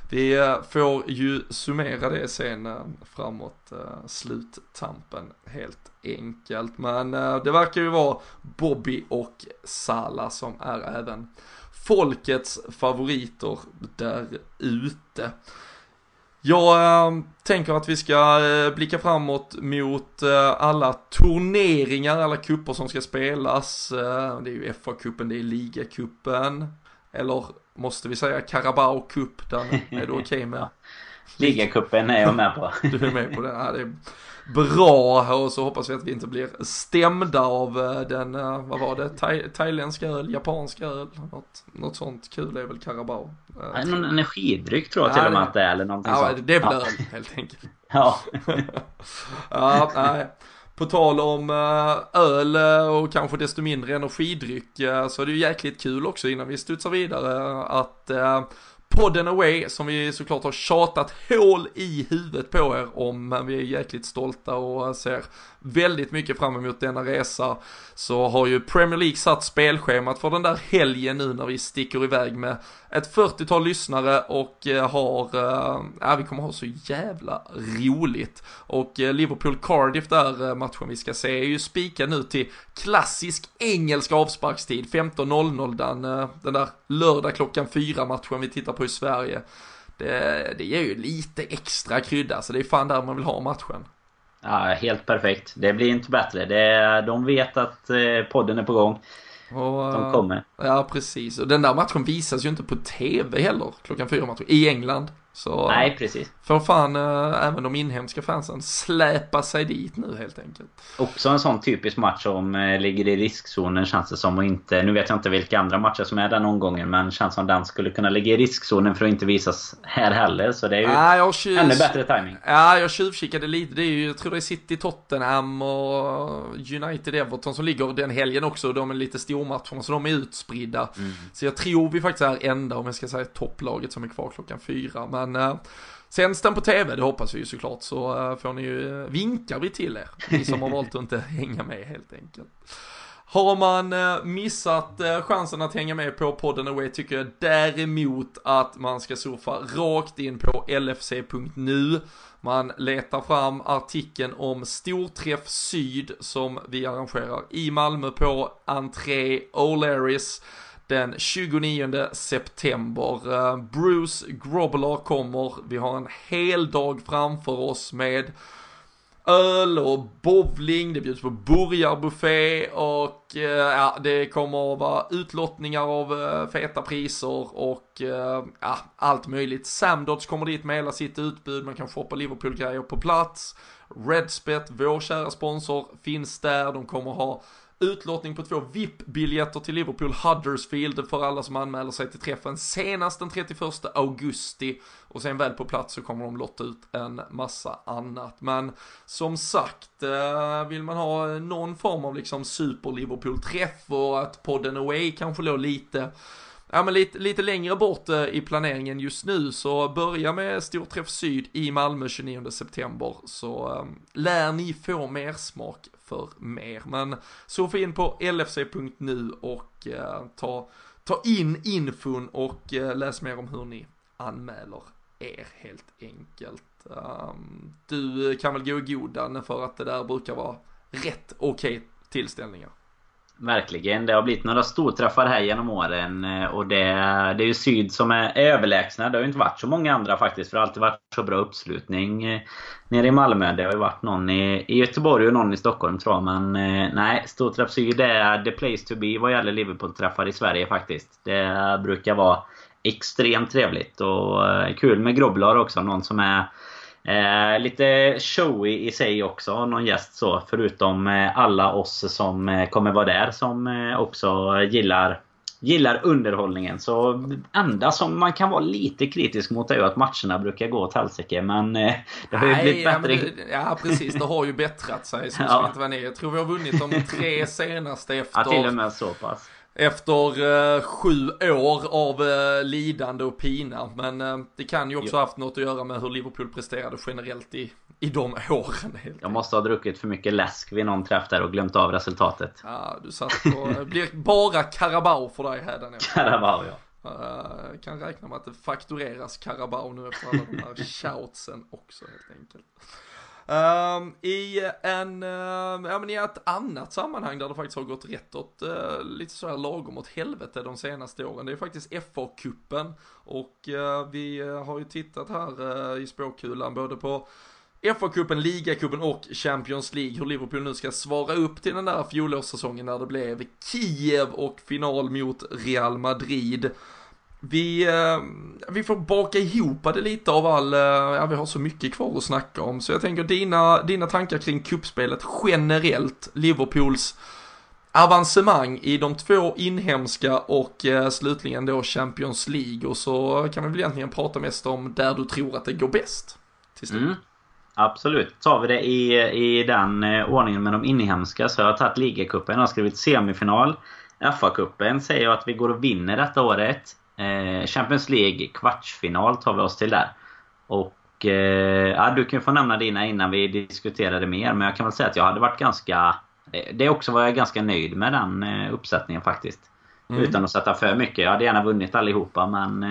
vi eh, får ju summera det sen uh, framåt uh, sluttampen helt enkelt. Men det verkar ju vara Bobby och Sala som är även folkets favoriter där ute. Jag äh, tänker att vi ska äh, blicka framåt mot äh, alla turneringar, alla kupper som ska spelas. Eh, det är ju FA-cupen, det är ligacupen. Eller måste vi säga Carabao Cup, där är du okej okay med? *laughs* Ligacupen är jag med på. *laughs* du är med på den? Ja, det är bra och så hoppas vi att vi inte blir stämda av eh, den, eh, vad var det, Thai, thailändska öl, japanska öl, något, något sånt kul är väl Carabao. Eh, Nej, någon energidryck tror jag till och med att det är eller någonting ja, sånt. det är väl öl helt enkelt. *laughs* ja. *laughs* ja, nej. På tal om öl och kanske desto mindre energidryck så är det ju jäkligt kul också innan vi studsar vidare att podden Away som vi såklart har tjatat hål i huvudet på er om, men vi är jäkligt stolta och ser väldigt mycket fram emot denna resa. Så har ju Premier League satt spelschemat för den där helgen nu när vi sticker iväg med ett 40-tal lyssnare och eh, har, ja vi kommer ha så jävla roligt. Och eh, Liverpool-Cardiff där matchen vi ska se är ju spikad nu till klassisk engelsk avsparkstid, 15.00 den, den där lördag klockan fyra matchen vi tittar på i Sverige. Det, det ger ju lite extra krydda, så det är fan där man vill ha matchen. Ja, helt perfekt. Det blir inte bättre. Det, de vet att podden är på gång. Och, de kommer. Ja, precis. Och den där matchen visas ju inte på tv heller, klockan fyra matchen, i England. Så Nej, precis. får fan äh, även de inhemska fansen släpa sig dit nu helt enkelt. Också en sån typisk match som äh, ligger i riskzonen känns det som och inte... Nu vet jag inte vilka andra matcher som är den omgången men känns som den skulle kunna ligga i riskzonen för att inte visas här heller. Så det är ju jag tjuv... ännu bättre timing. Ja, jag tjuvkikade lite. Det är ju, jag tror det är City, Tottenham och United, Everton som ligger den helgen också. De är lite stormatcherna så de är utspridda. Mm. Så jag tror vi faktiskt är enda, om jag ska säga topplaget som är kvar klockan fyra. Men men uh, sänds den på tv, det hoppas vi ju såklart, så uh, får ni ju, eh, vinkar vi till er, ni som har valt att inte *laughs* hänga med helt enkelt. Har man missat chansen att hänga med på podden Away tycker jag däremot att man ska surfa rakt in på lfc.nu. Man letar fram artikeln om Storträff Syd som vi arrangerar i Malmö på Entré O'Larrys den 29 september. Eh, Bruce Grobbler kommer, vi har en hel dag framför oss med öl och bowling, det bjuds på burgarbuffé och eh, ja, det kommer att vara utlottningar av eh, feta priser och ja, allt möjligt. Samdots kommer dit med hela sitt utbud, man kan shoppa Liverpool-grejer på plats. Redspet, vår kära sponsor, finns där, de kommer ha Utlottning på två VIP-biljetter till Liverpool Huddersfield för alla som anmäler sig till träffen senast den 31 augusti. Och sen väl på plats så kommer de lotta ut en massa annat. Men som sagt, eh, vill man ha någon form av liksom super Liverpool-träff och att podden away kanske låg lite ja, men lite, lite längre bort eh, i planeringen just nu så börja med Storträff Syd i Malmö 29 september så um, lär ni få mer smak för mer. Men surfa in på lfc.nu och eh, ta, ta in infon och eh, läs mer om hur ni anmäler er helt enkelt. Um, du kan väl gå i godan för att det där brukar vara rätt okej okay tillställningar. Verkligen. Det har blivit några storträffar här genom åren. Eh, och det, det är ju Syd som är överlägsna. Det har ju inte varit så många andra faktiskt. För det har alltid varit så bra uppslutning eh, nere i Malmö. Det har ju varit någon i, i Göteborg och någon i Stockholm tror jag. Men eh, nej, Storträff Syd är the place to be vad gäller Liverpool-träffar i Sverige faktiskt. Det brukar vara extremt trevligt och kul med Grobblar också. Någon som är Eh, lite showy i sig också, någon gäst så. Förutom eh, alla oss som eh, kommer vara där som eh, också gillar gillar underhållningen. Så enda som man kan vara lite kritisk mot är ju att matcherna brukar gå åt helsike. Men eh, det har ju Nej, blivit bättre. Ja, ja, precis. Det har ju bättrat sig. Så *laughs* ja. inte vara ner. Jag tror vi har vunnit de tre senaste efter... Ja, till och med så pass efter eh, sju år av eh, lidande och pina. Men eh, det kan ju också jo. haft något att göra med hur Liverpool presterade generellt i, i de *laughs* åren. Jag måste ha druckit för mycket läsk vid någon träff där och glömt av resultatet. Ja, du satt på, det blir bara Carabao för dig hädanefter. Carabao ja. Uh, kan räkna med att det faktureras Carabao nu efter alla de här *laughs* shoutsen också helt enkelt. Um, I en, uh, ja men i ett annat sammanhang där det faktiskt har gått rätt åt uh, lite sådär lagom åt helvete de senaste åren. Det är faktiskt FA-cupen och uh, vi eh, har ju tittat här i spåkulan både på FA-cupen, ligacupen och Champions League. Hur Liverpool nu ska svara upp till den där fjolårssäsongen när det blev Kiev och final mot Real Madrid. Vi, eh, vi får baka ihop det lite av all, eh, ja vi har så mycket kvar att snacka om. Så jag tänker dina, dina tankar kring kuppspelet generellt, Liverpools avancemang i de två inhemska och eh, slutligen då Champions League. Och så kan vi väl egentligen prata mest om där du tror att det går bäst. Till slut. Mm. Absolut. Tar vi det i, i den ordningen med de inhemska så har jag tagit ligacupen. Jag har skrivit semifinal. FA-cupen säger jag att vi går och vinner detta året. Eh, Champions League kvartsfinal tar vi oss till där. Och eh, ja, du kan få nämna dina innan vi diskuterade mer. Men jag kan väl säga att jag hade varit ganska... Eh, det också var jag ganska nöjd med den uppsättningen faktiskt. Mm. Utan att sätta för mycket. Jag hade gärna vunnit allihopa men...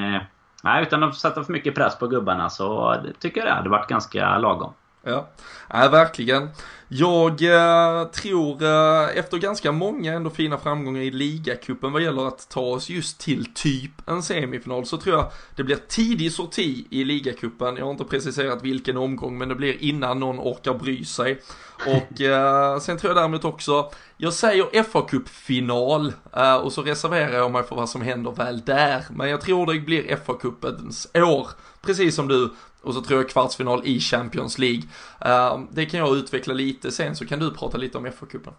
Nej, utan att sätta för mycket press på gubbarna så tycker jag det hade varit ganska lagom. Ja, ja verkligen. Jag eh, tror eh, efter ganska många ändå fina framgångar i ligacupen vad gäller att ta oss just till typ en semifinal så tror jag det blir tidig sorti i ligacupen. Jag har inte preciserat vilken omgång men det blir innan någon orkar bry sig. Och *laughs* eh, sen tror jag däremot också, jag säger fa Cup-final eh, och så reserverar jag mig för vad som händer väl där. Men jag tror det blir fa Cupens år, precis som du. Och så tror jag kvartsfinal i Champions League. Ehm, det kan jag utveckla lite sen så kan du prata lite om FA-cupen.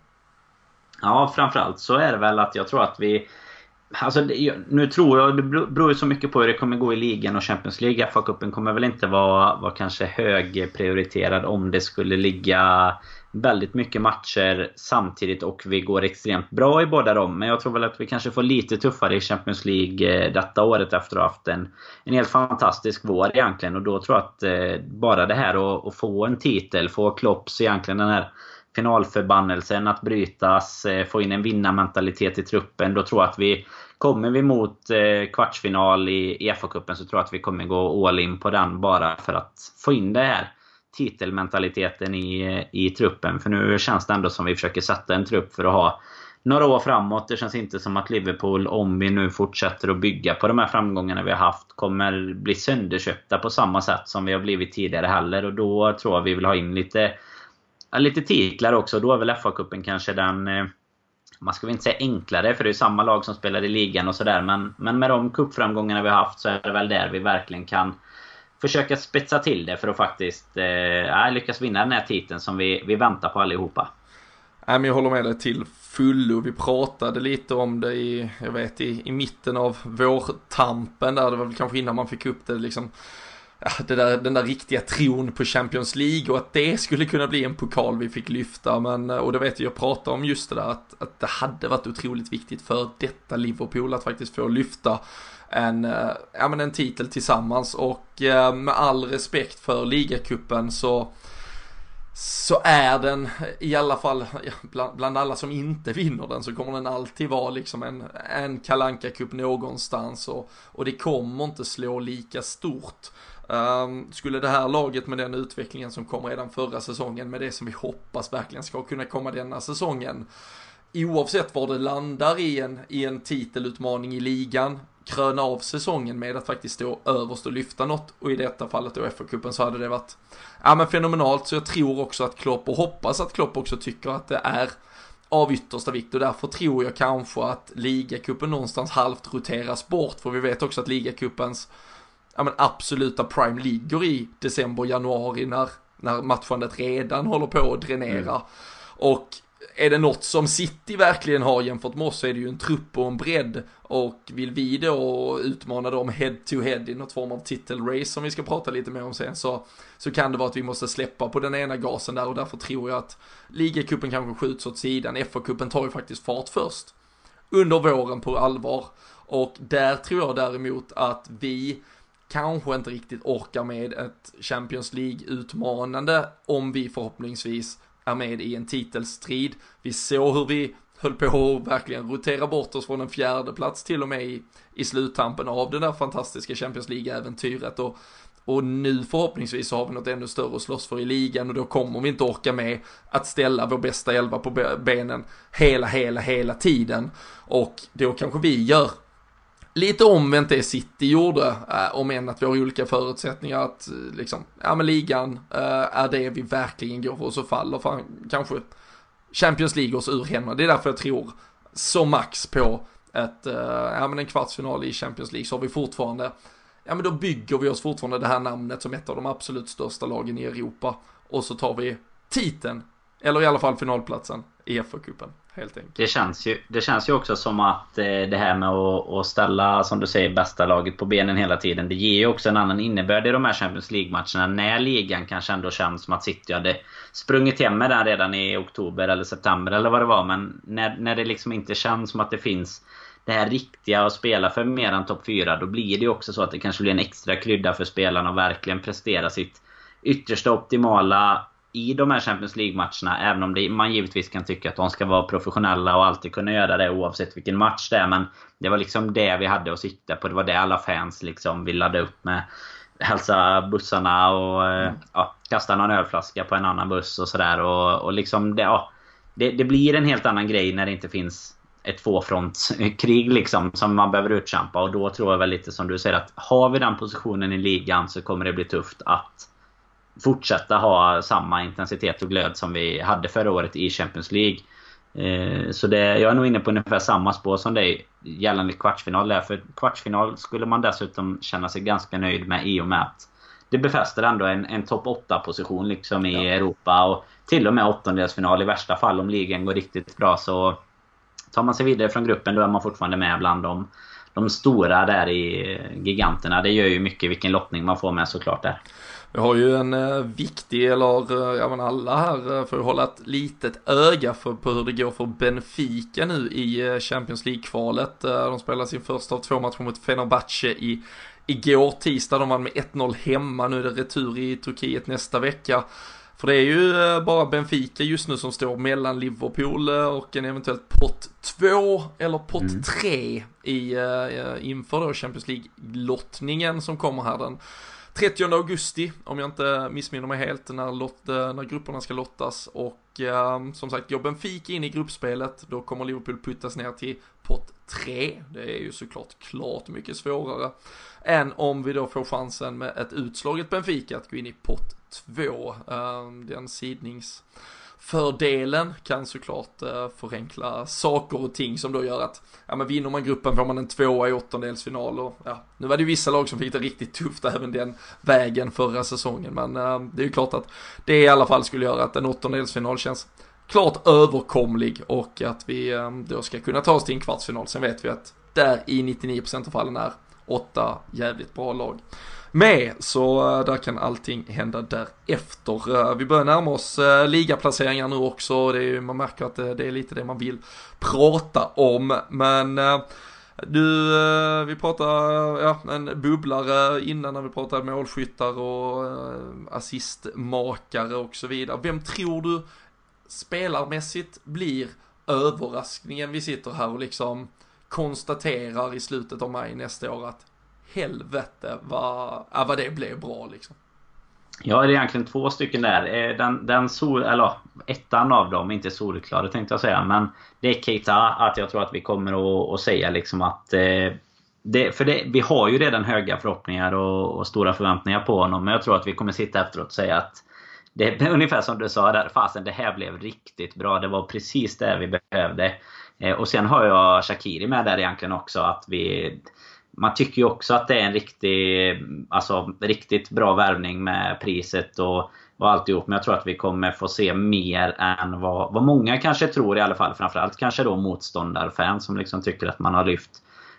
Ja, framförallt så är det väl att jag tror att vi... Alltså, nu tror jag, det beror ju så mycket på hur det kommer gå i ligan och Champions League. FA-cupen kommer väl inte vara, vara kanske högprioriterad om det skulle ligga väldigt mycket matcher samtidigt och vi går extremt bra i båda dem. Men jag tror väl att vi kanske får lite tuffare i Champions League eh, detta året efter att ha haft en, en helt fantastisk vår egentligen. Och då tror jag att eh, bara det här att, att få en titel, få Klopps egentligen den här finalförbannelsen att brytas, eh, få in en vinnarmentalitet i truppen. Då tror jag att vi Kommer vi mot eh, kvartsfinal i FA-cupen så tror jag att vi kommer gå all in på den bara för att få in det här titelmentaliteten i, i truppen. För nu känns det ändå som vi försöker sätta en trupp för att ha några år framåt. Det känns inte som att Liverpool, om vi nu fortsätter att bygga på de här framgångarna vi har haft, kommer bli sönderköpta på samma sätt som vi har blivit tidigare heller. Och då tror jag vi vill ha in lite, lite titlar också. Då är väl FA-cupen kanske den eh, man ska väl inte säga enklare, för det är samma lag som spelar i ligan och sådär. Men, men med de cupframgångarna vi har haft så är det väl där vi verkligen kan försöka spetsa till det för att faktiskt eh, äh, lyckas vinna den här titeln som vi, vi väntar på allihopa. Nej, men jag håller med dig till fullo. Vi pratade lite om det i, jag vet, i, i mitten av vårtampen där. Det var väl kanske innan man fick upp det liksom. Ja, det där, den där riktiga tron på Champions League och att det skulle kunna bli en pokal vi fick lyfta. Men, eh, och det vet jag, jag pratade om just det där att, att det hade varit otroligt viktigt för detta Liverpool att faktiskt få lyfta en, eh, ja, men en titel tillsammans och eh, med all respekt för ligacupen så så är den i alla fall, bland, bland, alla som inte vinner den så kommer den alltid vara liksom en, en kalanka cup någonstans och, och det kommer inte slå lika stort. Um, skulle det här laget med den utvecklingen som kom redan förra säsongen med det som vi hoppas verkligen ska kunna komma denna säsongen oavsett var det landar i en, i en titelutmaning i ligan kröna av säsongen med att faktiskt stå överst och lyfta något och i detta fallet då FA-cupen så hade det varit ja men fenomenalt så jag tror också att Klopp och hoppas att Klopp också tycker att det är av yttersta vikt och därför tror jag kanske att ligacupen någonstans halvt roteras bort för vi vet också att ligacupens ja men absoluta prime ligger i december, januari när, när matchandet redan håller på att dränera. Mm. Och är det något som City verkligen har jämfört med oss så är det ju en trupp och en bredd. Och vill vi då utmana dem head to head i något form av titelrace som vi ska prata lite mer om sen så, så kan det vara att vi måste släppa på den ena gasen där och därför tror jag att ligacupen kanske skjuts åt sidan. FA-cupen tar ju faktiskt fart först. Under våren på allvar. Och där tror jag däremot att vi kanske inte riktigt orkar med ett Champions League-utmanande om vi förhoppningsvis är med i en titelstrid. Vi såg hur vi höll på att verkligen rotera bort oss från en fjärde plats till och med i, i sluttampen av det där fantastiska Champions League-äventyret. Och, och nu förhoppningsvis så har vi något ännu större att slåss för i ligan och då kommer vi inte orka med att ställa vår bästa elva på benen hela, hela, hela tiden. Och då kanske vi gör lite omvänt det City gjorde, eh, om än att vi har olika förutsättningar att eh, liksom, ja men ligan eh, är det vi verkligen går för. Och så faller fan, kanske Champions League oss ur hemma. Det är därför jag tror så max på ett, eh, ja men en kvartsfinal i Champions League. Så har vi fortfarande, ja men då bygger vi oss fortfarande det här namnet som ett av de absolut största lagen i Europa. Och så tar vi titeln, eller i alla fall finalplatsen i FA-cupen. Helt enkelt. Det känns, ju, det känns ju också som att eh, det här med att, att ställa, som du säger, bästa laget på benen hela tiden. Det ger ju också en annan innebörd i de här Champions League-matcherna. När ligan kanske ändå känns som att City hade sprungit hem med den redan i oktober eller september eller vad det var. Men när, när det liksom inte känns som att det finns det här riktiga att spela för mer än topp 4, då blir det ju också så att det kanske blir en extra krydda för spelarna att verkligen prestera sitt yttersta optimala i de här Champions League-matcherna. Även om det, man givetvis kan tycka att de ska vara professionella och alltid kunna göra det oavsett vilken match det är. Men det var liksom det vi hade att sikta på. Det var det alla fans liksom vill ladda upp med. Hälsa bussarna och mm. ja, kasta någon ölflaska på en annan buss och sådär. Och, och liksom det, ja, det, det, blir en helt annan grej när det inte finns ett tvåfrontskrig liksom som man behöver utkämpa. Och då tror jag väl lite som du säger att har vi den positionen i ligan så kommer det bli tufft att fortsätta ha samma intensitet och glöd som vi hade förra året i Champions League. Eh, så det, jag är nog inne på ungefär samma spår som dig gällande kvartsfinal där. För kvartsfinal skulle man dessutom känna sig ganska nöjd med i och med att det befäster ändå en, en topp 8-position liksom i ja. Europa. Och till och med åttondelsfinal i värsta fall om ligan går riktigt bra. Så tar man sig vidare från gruppen då är man fortfarande med bland de, de stora där i giganterna. Det gör ju mycket vilken lottning man får med såklart där. Vi har ju en eh, viktig, eller eh, ja men alla här eh, får ju hålla ett litet öga för, på hur det går för Benfica nu i eh, Champions League-kvalet. De spelar sin första av två matcher mot Fenerbahce i igår tisdag. De vann med 1-0 hemma. Nu är det retur i Turkiet nästa vecka. För det är ju bara Benfica just nu som står mellan Liverpool och en eventuellt pott 2 eller pott 3 mm. i, inför då Champions League-lottningen som kommer här den 30 augusti, om jag inte missminner mig helt, när, lot, eh, när grupperna ska lottas. Och eh, som sagt, går Benfica in i gruppspelet, då kommer Liverpool puttas ner till pott 3. Det är ju såklart klart mycket svårare än om vi då får chansen med ett utslaget Benfica att gå in i pott 2. Eh, den sidnings Fördelen kan såklart eh, förenkla saker och ting som då gör att, ja men vinner man gruppen får man en tvåa i åttondelsfinal och ja, nu var det ju vissa lag som fick det riktigt tufft även den vägen förra säsongen men eh, det är ju klart att det i alla fall skulle göra att en åttondelsfinal känns klart överkomlig och att vi eh, då ska kunna ta oss till en kvartsfinal. Sen vet vi att där i 99% av fallen är åtta jävligt bra lag med. Så eh, där kan allting hända därefter. Eh, vi börjar närma oss eh, ligaplaceringar nu också. Det är, man märker att det, är lite det man vill prata om. Men du, vi pratade, ja, en bubblare innan när vi pratade målskyttar och assistmakare och så vidare. Vem tror du spelarmässigt blir överraskningen vi sitter här och liksom konstaterar i slutet av maj nästa år att helvete vad, ja, vad det blev bra liksom. Ja, det är egentligen två stycken där. Eh, den, den sol, eller ettan av dem, inte solklar tänkte jag säga. Men det är Keita, att jag tror att vi kommer att, att säga liksom att... Eh, det, för det, vi har ju redan höga förhoppningar och, och, stora förväntningar på honom. Men jag tror att vi kommer sitta efteråt och säga att... Det är *laughs* ungefär som du sa där, fasen det här blev riktigt bra. Det var precis det vi behövde. Eh, och sen har jag Shakiri med där egentligen också. Att vi man tycker ju också att det är en riktig, alltså, riktigt bra värvning med priset och, och alltihop. Men jag tror att vi kommer få se mer än vad, vad många kanske tror i alla fall. Framförallt kanske då motståndarfans som liksom tycker att man har lyft,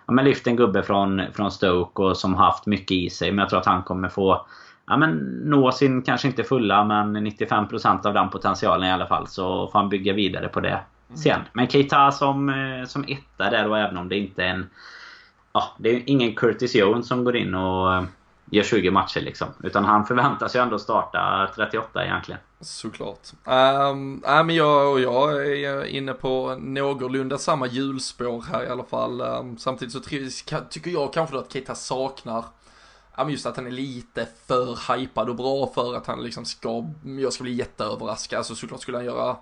ja, men lyft en gubbe från, från Stoke och som haft mycket i sig. Men jag tror att han kommer få ja, men nå sin, kanske inte fulla, men 95% av den potentialen i alla fall. Så får han bygga vidare på det sen. Men Keita som, eh, som etta där och även om det inte är en ja, det är ingen Curtis Jones som går in och eh, gör 20 matcher liksom. Utan han förväntas ju ändå starta 38 egentligen. Såklart. Um, äh, men jag, och jag är inne på någorlunda samma hjulspår här i alla fall. Um, samtidigt så tycker jag kanske då att Keita saknar Ja men just att han är lite för hypad och bra för att han liksom ska, jag ska bli jätteöverraskad. Alltså såklart skulle han göra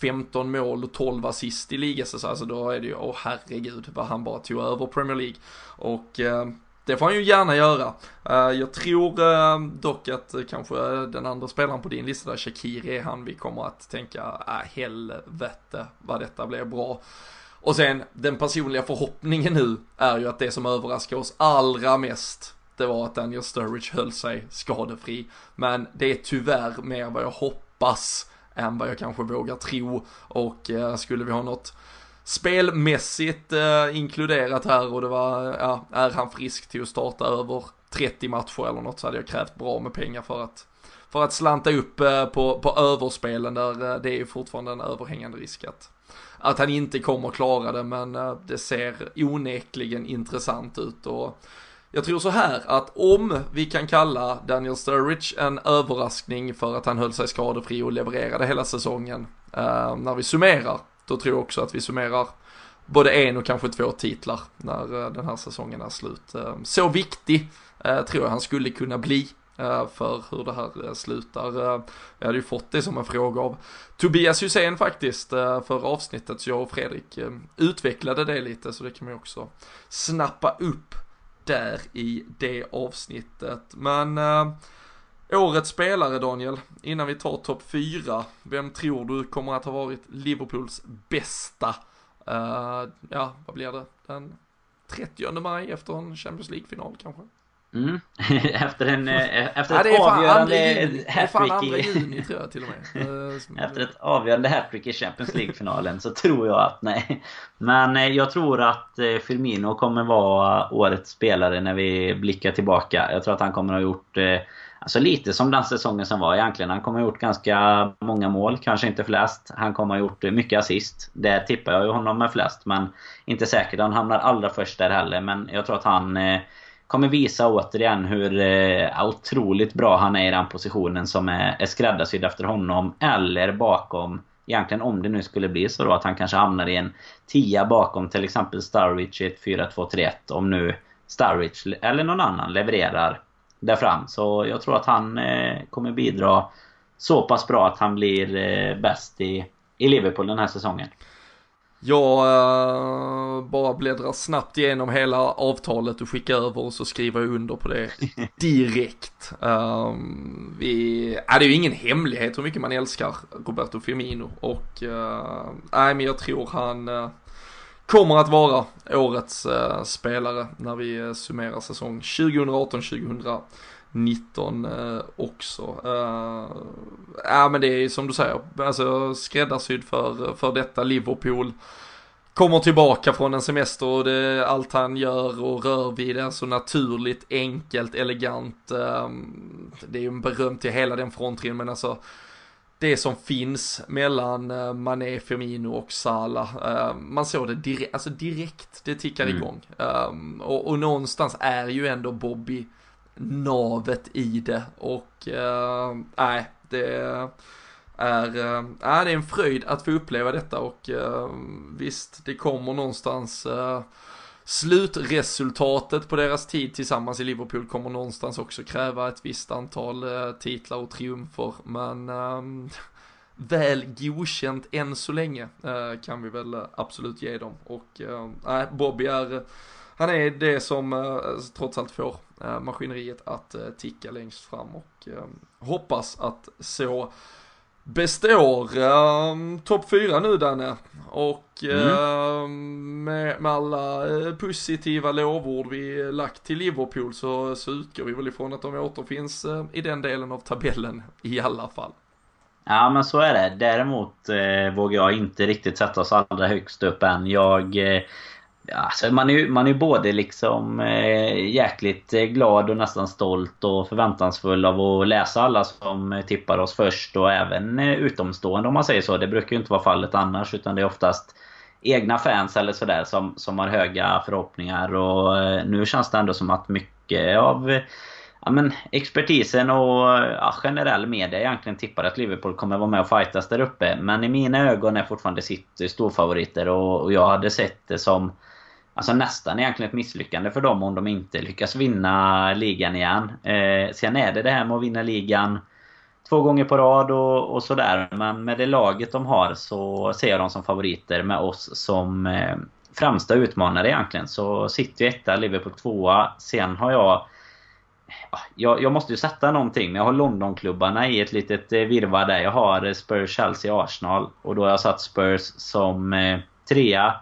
15 mål och 12 assist i ligasäsongen. alltså då är det ju, åh herregud vad han bara tog över Premier League. Och eh, det får han ju gärna göra. Eh, jag tror eh, dock att eh, kanske eh, den andra spelaren på din lista där, Shakiri, är han vi kommer att tänka, äh, helvete vad detta blev bra. Och sen den personliga förhoppningen nu är ju att det som överraskar oss allra mest det var att Daniel Sturridge höll sig skadefri. Men det är tyvärr mer vad jag hoppas än vad jag kanske vågar tro. Och eh, skulle vi ha något spelmässigt eh, inkluderat här och det var, ja, är han frisk till att starta över 30 matcher eller något så hade jag krävt bra med pengar för att för att slanta upp eh, på, på överspelen där eh, det är ju fortfarande en överhängande risk att att han inte kommer klara det, men eh, det ser onekligen intressant ut. Och jag tror så här att om vi kan kalla Daniel Sturridge en överraskning för att han höll sig skadefri och levererade hela säsongen eh, när vi summerar, då tror jag också att vi summerar både en och kanske två titlar när eh, den här säsongen är slut. Eh, så viktig eh, tror jag han skulle kunna bli eh, för hur det här eh, slutar. Eh, jag hade ju fått det som en fråga av Tobias Hysén faktiskt för avsnittet, så jag och Fredrik utvecklade det lite så det kan man ju också snappa upp där i det avsnittet. Men eh, årets spelare Daniel, innan vi tar topp 4, vem tror du kommer att ha varit Liverpools bästa Uh, ja, vad blir det? Den 30 maj efter en Champions League-final kanske? Mm. *laughs* efter en eh, efter ja, ett avgörande hattrick i... juni tror jag till och med. *laughs* Eh, efter ett avgörande hattrick i Champions League-finalen så tror jag att nej. Men jag tror att Firmino kommer vara årets spelare när vi blickar tillbaka. Jag tror att han kommer ha gjort Alltså lite som den säsongen som var egentligen. Han kommer ha gjort ganska många mål, kanske inte flest. Han kommer ha gjort mycket assist. Det tippar jag ju honom med flest, men inte säkert. Han hamnar allra först där heller. Men jag tror att han eh, kommer visa återigen hur eh, otroligt bra han är i den positionen som är, är skräddarsydd efter honom. Eller bakom Egentligen om det nu skulle bli så då att han kanske hamnar i en tia bakom till exempel Starwich i ett 4-2-3-1. Om nu Starwich eller någon annan levererar där fram. Så jag tror att han eh, kommer bidra så pass bra att han blir eh, bäst i, i Liverpool den här säsongen. Jag uh, bara bläddrar snabbt igenom hela avtalet och skickar över och så skriver jag under på det *laughs* direkt. Um, vi, äh, det är ju ingen hemlighet hur mycket man älskar Roberto Firmino och uh, nej men jag tror han uh, kommer att vara årets uh, spelare när vi uh, summerar säsong 2018-2019 uh, också. Ja men det är som du säger, alltså skräddarsydd för, för detta Liverpool. Kommer tillbaka från en semester och det, allt han gör och rör vid är så naturligt, enkelt, elegant. Um, det är ju en beröm till hela den frontlinjen men alltså det som finns mellan uh, Mané, Firmino och Salah. Uh, man såg det direkt, alltså direkt, det tickar mm. igång. Um, och, och någonstans är ju ändå Bobby navet i det och eh, nej, äh, det är, äh, det är en fröjd att få uppleva detta och eh, visst, det kommer någonstans slutresultatet på deras tid tillsammans i Liverpool kommer någonstans också kräva ett visst antal titlar och triumfer. Men äh, *laughs* väl godkänt än så länge kan vi väl absolut ge dem. Och nej, Bobby är, han är det som eh, trots allt får eh, maskineriet att eh, ticka längst fram och hoppas att så består. Um, Topp 4 nu Danne. Och mm. uh, med, med, alla positiva lovord vi lagt till Liverpool så, så utgår vi väl ifrån att de återfinns uh, i den delen av tabellen i alla fall. Ja men så är det. Däremot eh, vågar jag inte riktigt sätta oss allra högst upp än. Jag eh, Alltså man är ju man är både liksom eh, jäkligt eh, glad och nästan stolt och förväntansfull av att läsa alla som tippar oss först och även eh, utomstående om man säger så. Det brukar ju inte vara fallet annars utan det är oftast egna fans eller sådär som, som har höga förhoppningar och eh, nu känns det ändå som att mycket av ja, men, expertisen och ja, generell media egentligen tippar att Liverpool kommer vara med och fightas där uppe. Men i mina ögon är fortfarande City storfavoriter och, och jag hade sett det som Alltså nästan egentligen ett misslyckande för dem om de inte lyckas vinna ligan igen. Eh, sen är det det här med att vinna ligan två gånger på rad och, och sådär. Men med det laget de har så ser jag dem som favoriter med oss som eh, främsta utmanare egentligen. Så City etta, Liverpool tvåa. Sen har jag... Jag, jag måste ju sätta någonting, men jag har Londonklubbarna i ett litet eh, virvar där. Jag har eh, Spurs, Chelsea, Arsenal. Och då har jag satt Spurs som eh, trea.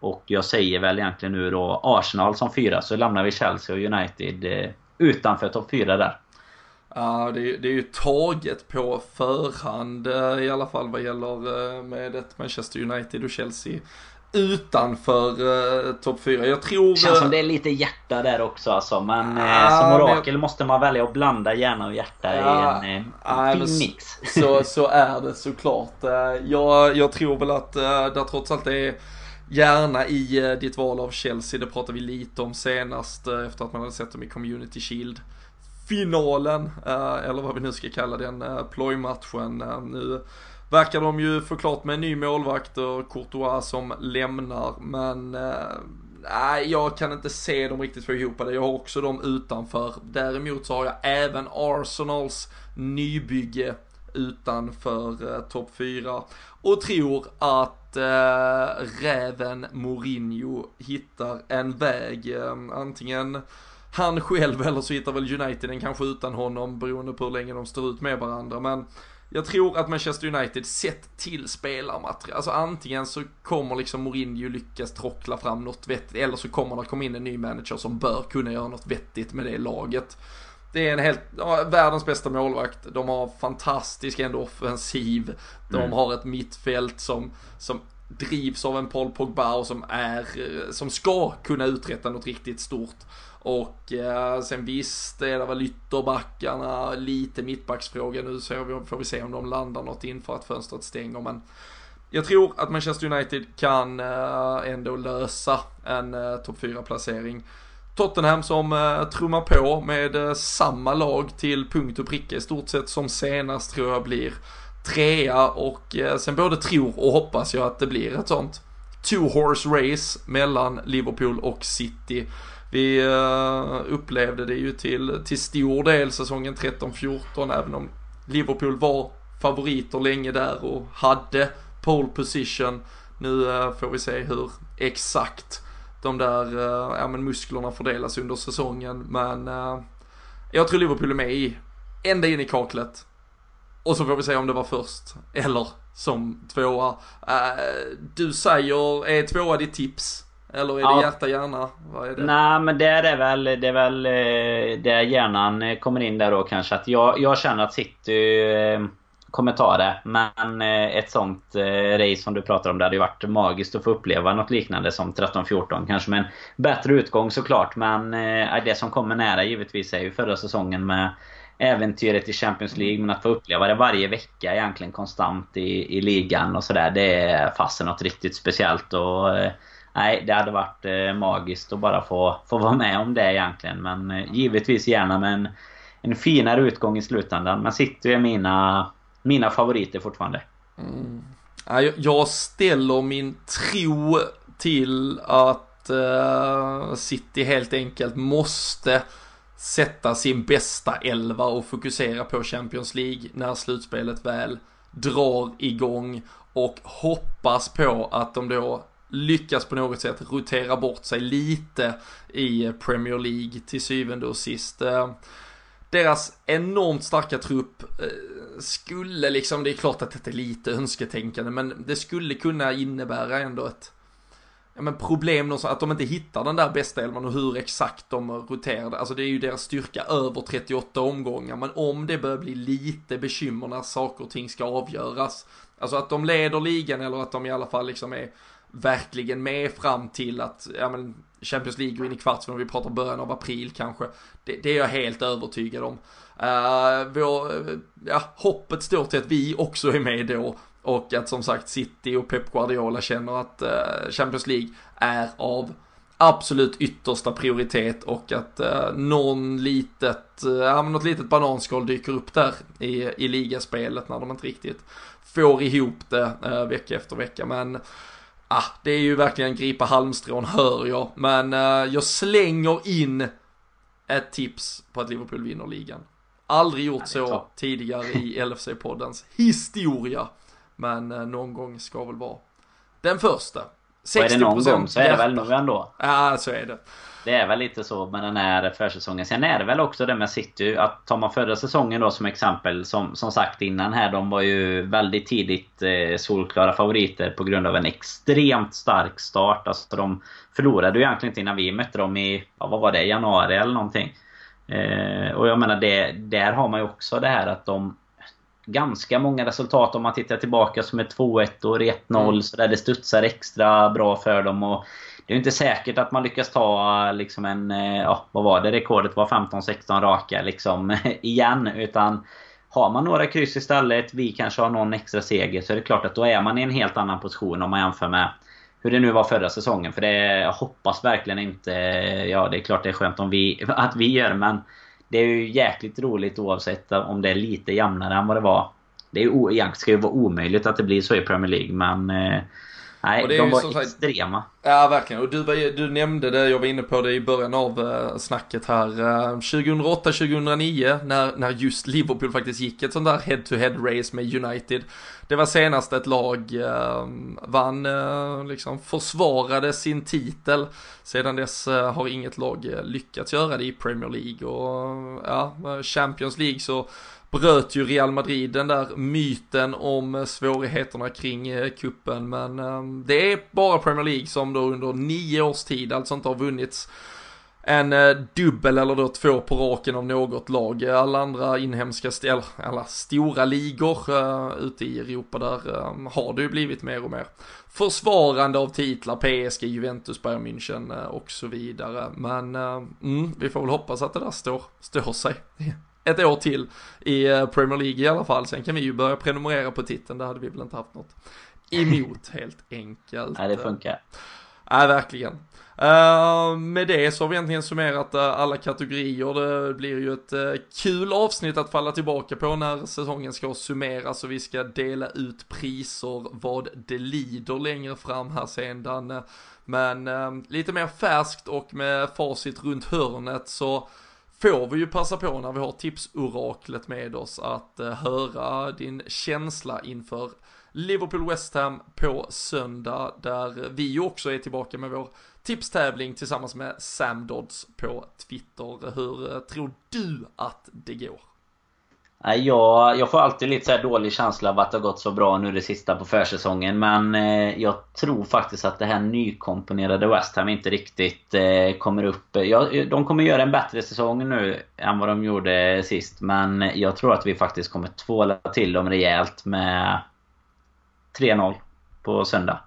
Och jag säger väl egentligen nu då Arsenal som fyra, så lämnar vi Chelsea och United eh, utanför topp fyra där. Ja, det är, det är ju taget på förhand eh, i alla fall vad gäller eh, med ett Manchester United och Chelsea utanför uh, topp 4. Jag tror... Det känns som det är lite hjärta där också alltså. Men uh, som orakel men... måste man välja att blanda hjärna och hjärta ja, i en uh, fin mix. Så, så är det såklart. Jag, jag tror väl att det trots allt är Gärna i eh, ditt val av Chelsea, det pratade vi lite om senast eh, efter att man hade sett dem i Community Shield finalen, eh, eller vad vi nu ska kalla den, plojmatchen. Nu verkar de ju förklart med en ny målvakt och Courtois som lämnar, men nej, äh, jag kan inte se dem riktigt få ihop det. Jag har också dem utanför. Däremot så har jag även Arsenals nybygge utanför eh, topp 4 och tror att eh, räven Mourinho hittar en väg, eh, antingen han själv *laughs* eller så hittar väl United den kanske utan honom beroende på hur länge de står ut med varandra. Men jag tror att Manchester United sett till spelarmaterial, alltså antingen så kommer liksom Mourinho lyckas trockla fram något vettigt eller så kommer det komma in en ny manager som bör kunna göra något vettigt med det laget. Det är en helt, ja, världens bästa målvakt, de har fantastisk ändå offensiv, de mm. har ett mittfält som, som drivs av en Paul Pogba och som är, som ska kunna uträtta något riktigt stort. Och eh, sen visst det är det väl ytterbackarna, lite mittbacksfråga nu så vi, får vi se om de landar något inför att fönstret stänger. Men jag tror att Manchester United kan eh, ändå lösa en eh, topp 4-placering. Tottenham som eh, trummar på med eh, samma lag till punkt och pricka i stort sett som senast tror jag blir trea och eh, sen både tror och hoppas jag att det blir ett sånt two horse race mellan Liverpool och City. Vi eh, upplevde det ju till, till stor del säsongen 13-14 även om Liverpool var favoriter länge där och hade pole position. Nu eh, får vi se hur exakt de där uh, ja, men musklerna fördelas under säsongen men jag tror Liverpool är med i ända in i kaklet. Och så får vi se om det var först eller som tvåa. du säger, är tvåa ditt tips? Eller är ja. det hjärta hjärna? Vad är det? Nej men det är väl, det är väl eh, där hjärnan eh, kommer in där då kanske. Att jag, jag känner att City eh, kommer ta det. Men eh, ett sånt eh, race som du pratar om, det hade ju varit magiskt att få uppleva något liknande som 13-14. Kanske med en bättre utgång såklart. Men eh, det som kommer nära givetvis är ju förra säsongen med äventyret i Champions League. Men att få uppleva det varje vecka egentligen konstant i, i ligan och sådär. Det är fasen något riktigt speciellt. Och nej, det hade varit magiskt att bara få, få vara med om det egentligen. Men givetvis gärna med en, en finare utgång i slutändan. Men City är mina, mina favoriter fortfarande. Mm. Jag ställer min tro till att uh, City helt enkelt måste sätta sin bästa elva och fokusera på Champions League när slutspelet väl drar igång och hoppas på att de då lyckas på något sätt rotera bort sig lite i Premier League till syvende och sist. Eh, deras enormt starka trupp eh, skulle liksom, det är klart att det är lite önsketänkande, men det skulle kunna innebära ändå ett ja, men problem att de inte hittar den där bästa elvan och hur exakt de roterade. Alltså det är ju deras styrka över 38 omgångar, men om det börjar bli lite bekymmer när saker och ting ska avgöras. Alltså att de leder ligan eller att de i alla fall liksom är verkligen med fram till att, ja men Champions League går in i kvartsfinal, vi pratar början av april kanske. Det, det är jag helt övertygad om. Uh, vår, eh, ja, hoppet står till att vi också är med då och att som sagt City och Pep Guardiola känner att uh, Champions League är av absolut yttersta prioritet och att uh, någon litet, uh, något litet bananskal dyker upp där i, i ligaspelet när de inte riktigt får ihop det uh, vecka efter vecka. Men uh, det är ju verkligen gripa halmstrån hör jag. Men uh, jag slänger in ett tips på att Liverpool vinner ligan. Aldrig gjort så tidigare i LFC-poddens historia. Men uh, någon gång ska väl vara den första. 60% och är det någon gång så är det väl nu ändå. Ja, så är det. Det är väl lite så med den här försäsongen. Sen är det väl också det med City. Att tar man förra säsongen då som exempel. Som, som sagt innan här. De var ju väldigt tidigt eh, solklara favoriter på grund av en extremt stark start. Alltså de förlorade ju egentligen inte innan vi mötte dem i, ja, vad var det, januari eller någonting. Eh, och jag menar det, där har man ju också det här att de ganska många resultat om man tittar tillbaka som är 2-1 och 1-0 mm. så där det studsar extra bra för dem. Och det är inte säkert att man lyckas ta liksom en, eh, ja vad var det, rekordet var 15-16 raka liksom *laughs* igen. Utan har man några kryss istället, vi kanske har någon extra seger, så är det klart att då är man i en helt annan position om man jämför med hur det nu var förra säsongen. För det, jag hoppas verkligen inte... Ja, det är klart det är skönt om vi, *laughs* att vi gör men det är ju jäkligt roligt oavsett om det är lite jämnare än vad det var. Det är ju, ska ju vara omöjligt att det blir så i Premier League men eh, Nej, de var extrema. Ja, verkligen. Och du, du nämnde det, jag var inne på det i början av uh, snacket här. Uh, 2008-2009, när, när just Liverpool faktiskt gick ett sånt där head-to-head race med United. Det var senast ett lag uh, vann, uh, liksom försvarade sin titel. Sedan dess har inget lag lyckats göra det i Premier League och ja, Champions League så bröt ju Real Madrid den där myten om eh, svårigheterna kring eh, kuppen men ehm, det är bara Premier League som då under nio års tid alltså inte har vunnits en eh, dubbel eller då två på raken av något lag. Alla andra inhemska, eller alla stora ligor uh, ute i Europa där um, har det ju blivit mer och mer försvarande av titlar, PSG, Juventus, Bayern München uh, och så vidare. Men uh, mm, vi får väl hoppas att det där står, står sig *laughs* ett år till i eh, Premier League i alla fall. Sen kan vi ju börja prenumerera på titeln, det hade vi väl inte haft något emot *laughs* helt enkelt. Nej, det funkar. Nej, verkligen. Uh, med det så har vi egentligen summerat uh, alla kategorier. Det blir ju ett uh, kul avsnitt att falla tillbaka på när säsongen ska summeras och vi ska dela ut priser vad det lider längre fram här sedan. Men lite mer färskt och med facit runt hörnet så får vi ju passa på när vi har tipsoraklet med oss att eh, höra din känsla inför Liverpool West Ham på söndag där vi också är tillbaka med vår tipstävling tillsammans med Sam Dodds på Twitter. Hur eh, tror du att det går? Jag, jag får alltid lite så dålig känsla av att det har gått så bra nu det sista på försäsongen. Men eh, jag tror faktiskt att det här nykomponerade West Ham inte riktigt eh, kommer upp. Jag, de kommer göra en bättre säsong nu än vad de gjorde sist. Men jag tror att vi faktiskt kommer tvåla till dem rejält med 3-0 på söndag.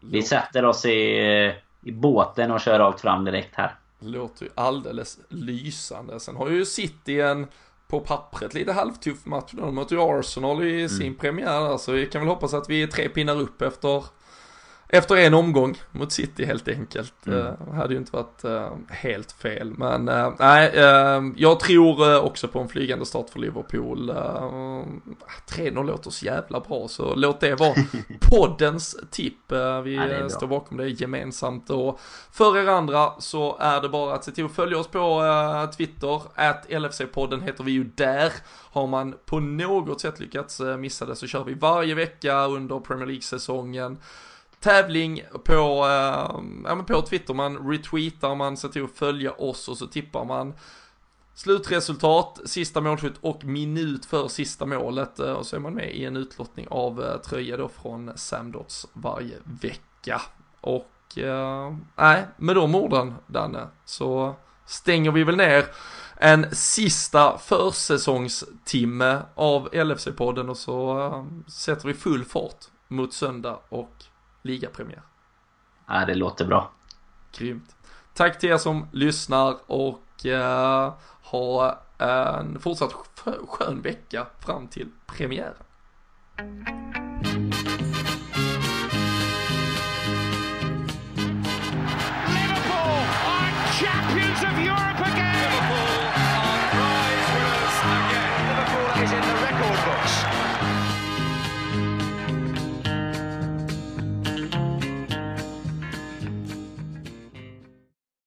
Vi sätter oss i, i båten och kör rakt fram direkt här. Låter ju alldeles lysande. Sen har ju City en på pappret lite halvtuff match. De möter ju Arsenal i mm. sin premiär där, så vi kan väl hoppas att vi är tre pinnar upp efter efter en omgång mot City helt enkelt. Mm. Uh, hade ju inte varit uh, helt fel. Men uh, nej, jag tror också på en flygande start för Liverpool. 3-0 låter så jävla bra så låt det vara *laughs* poddens tipp. vi ja, står bakom det gemensamt. Och för er andra så är det bara att se till att följa oss på Twitter. Att LFC-podden heter vi ju där. Har man på något sätt lyckats missa det så kör vi varje vecka under Premier League-säsongen tävling på, eh, ja, på Twitter. Man retweetar, man ser till att följa oss och så tippar man slutresultat, sista målskytt och minut för sista målet. Eh, och så är man med i en utlottning av eh, tröja då från Samdots varje vecka. Och eh, nej, med de orden Danne så stänger vi väl ner en sista försäsongstimme av LFC-podden och så eh, sätter vi full fart mot söndag och ligapremiär. Ja, det låter bra. Grymt. Tack till er som lyssnar och uh, ha en fortsatt skön vecka fram till premiären.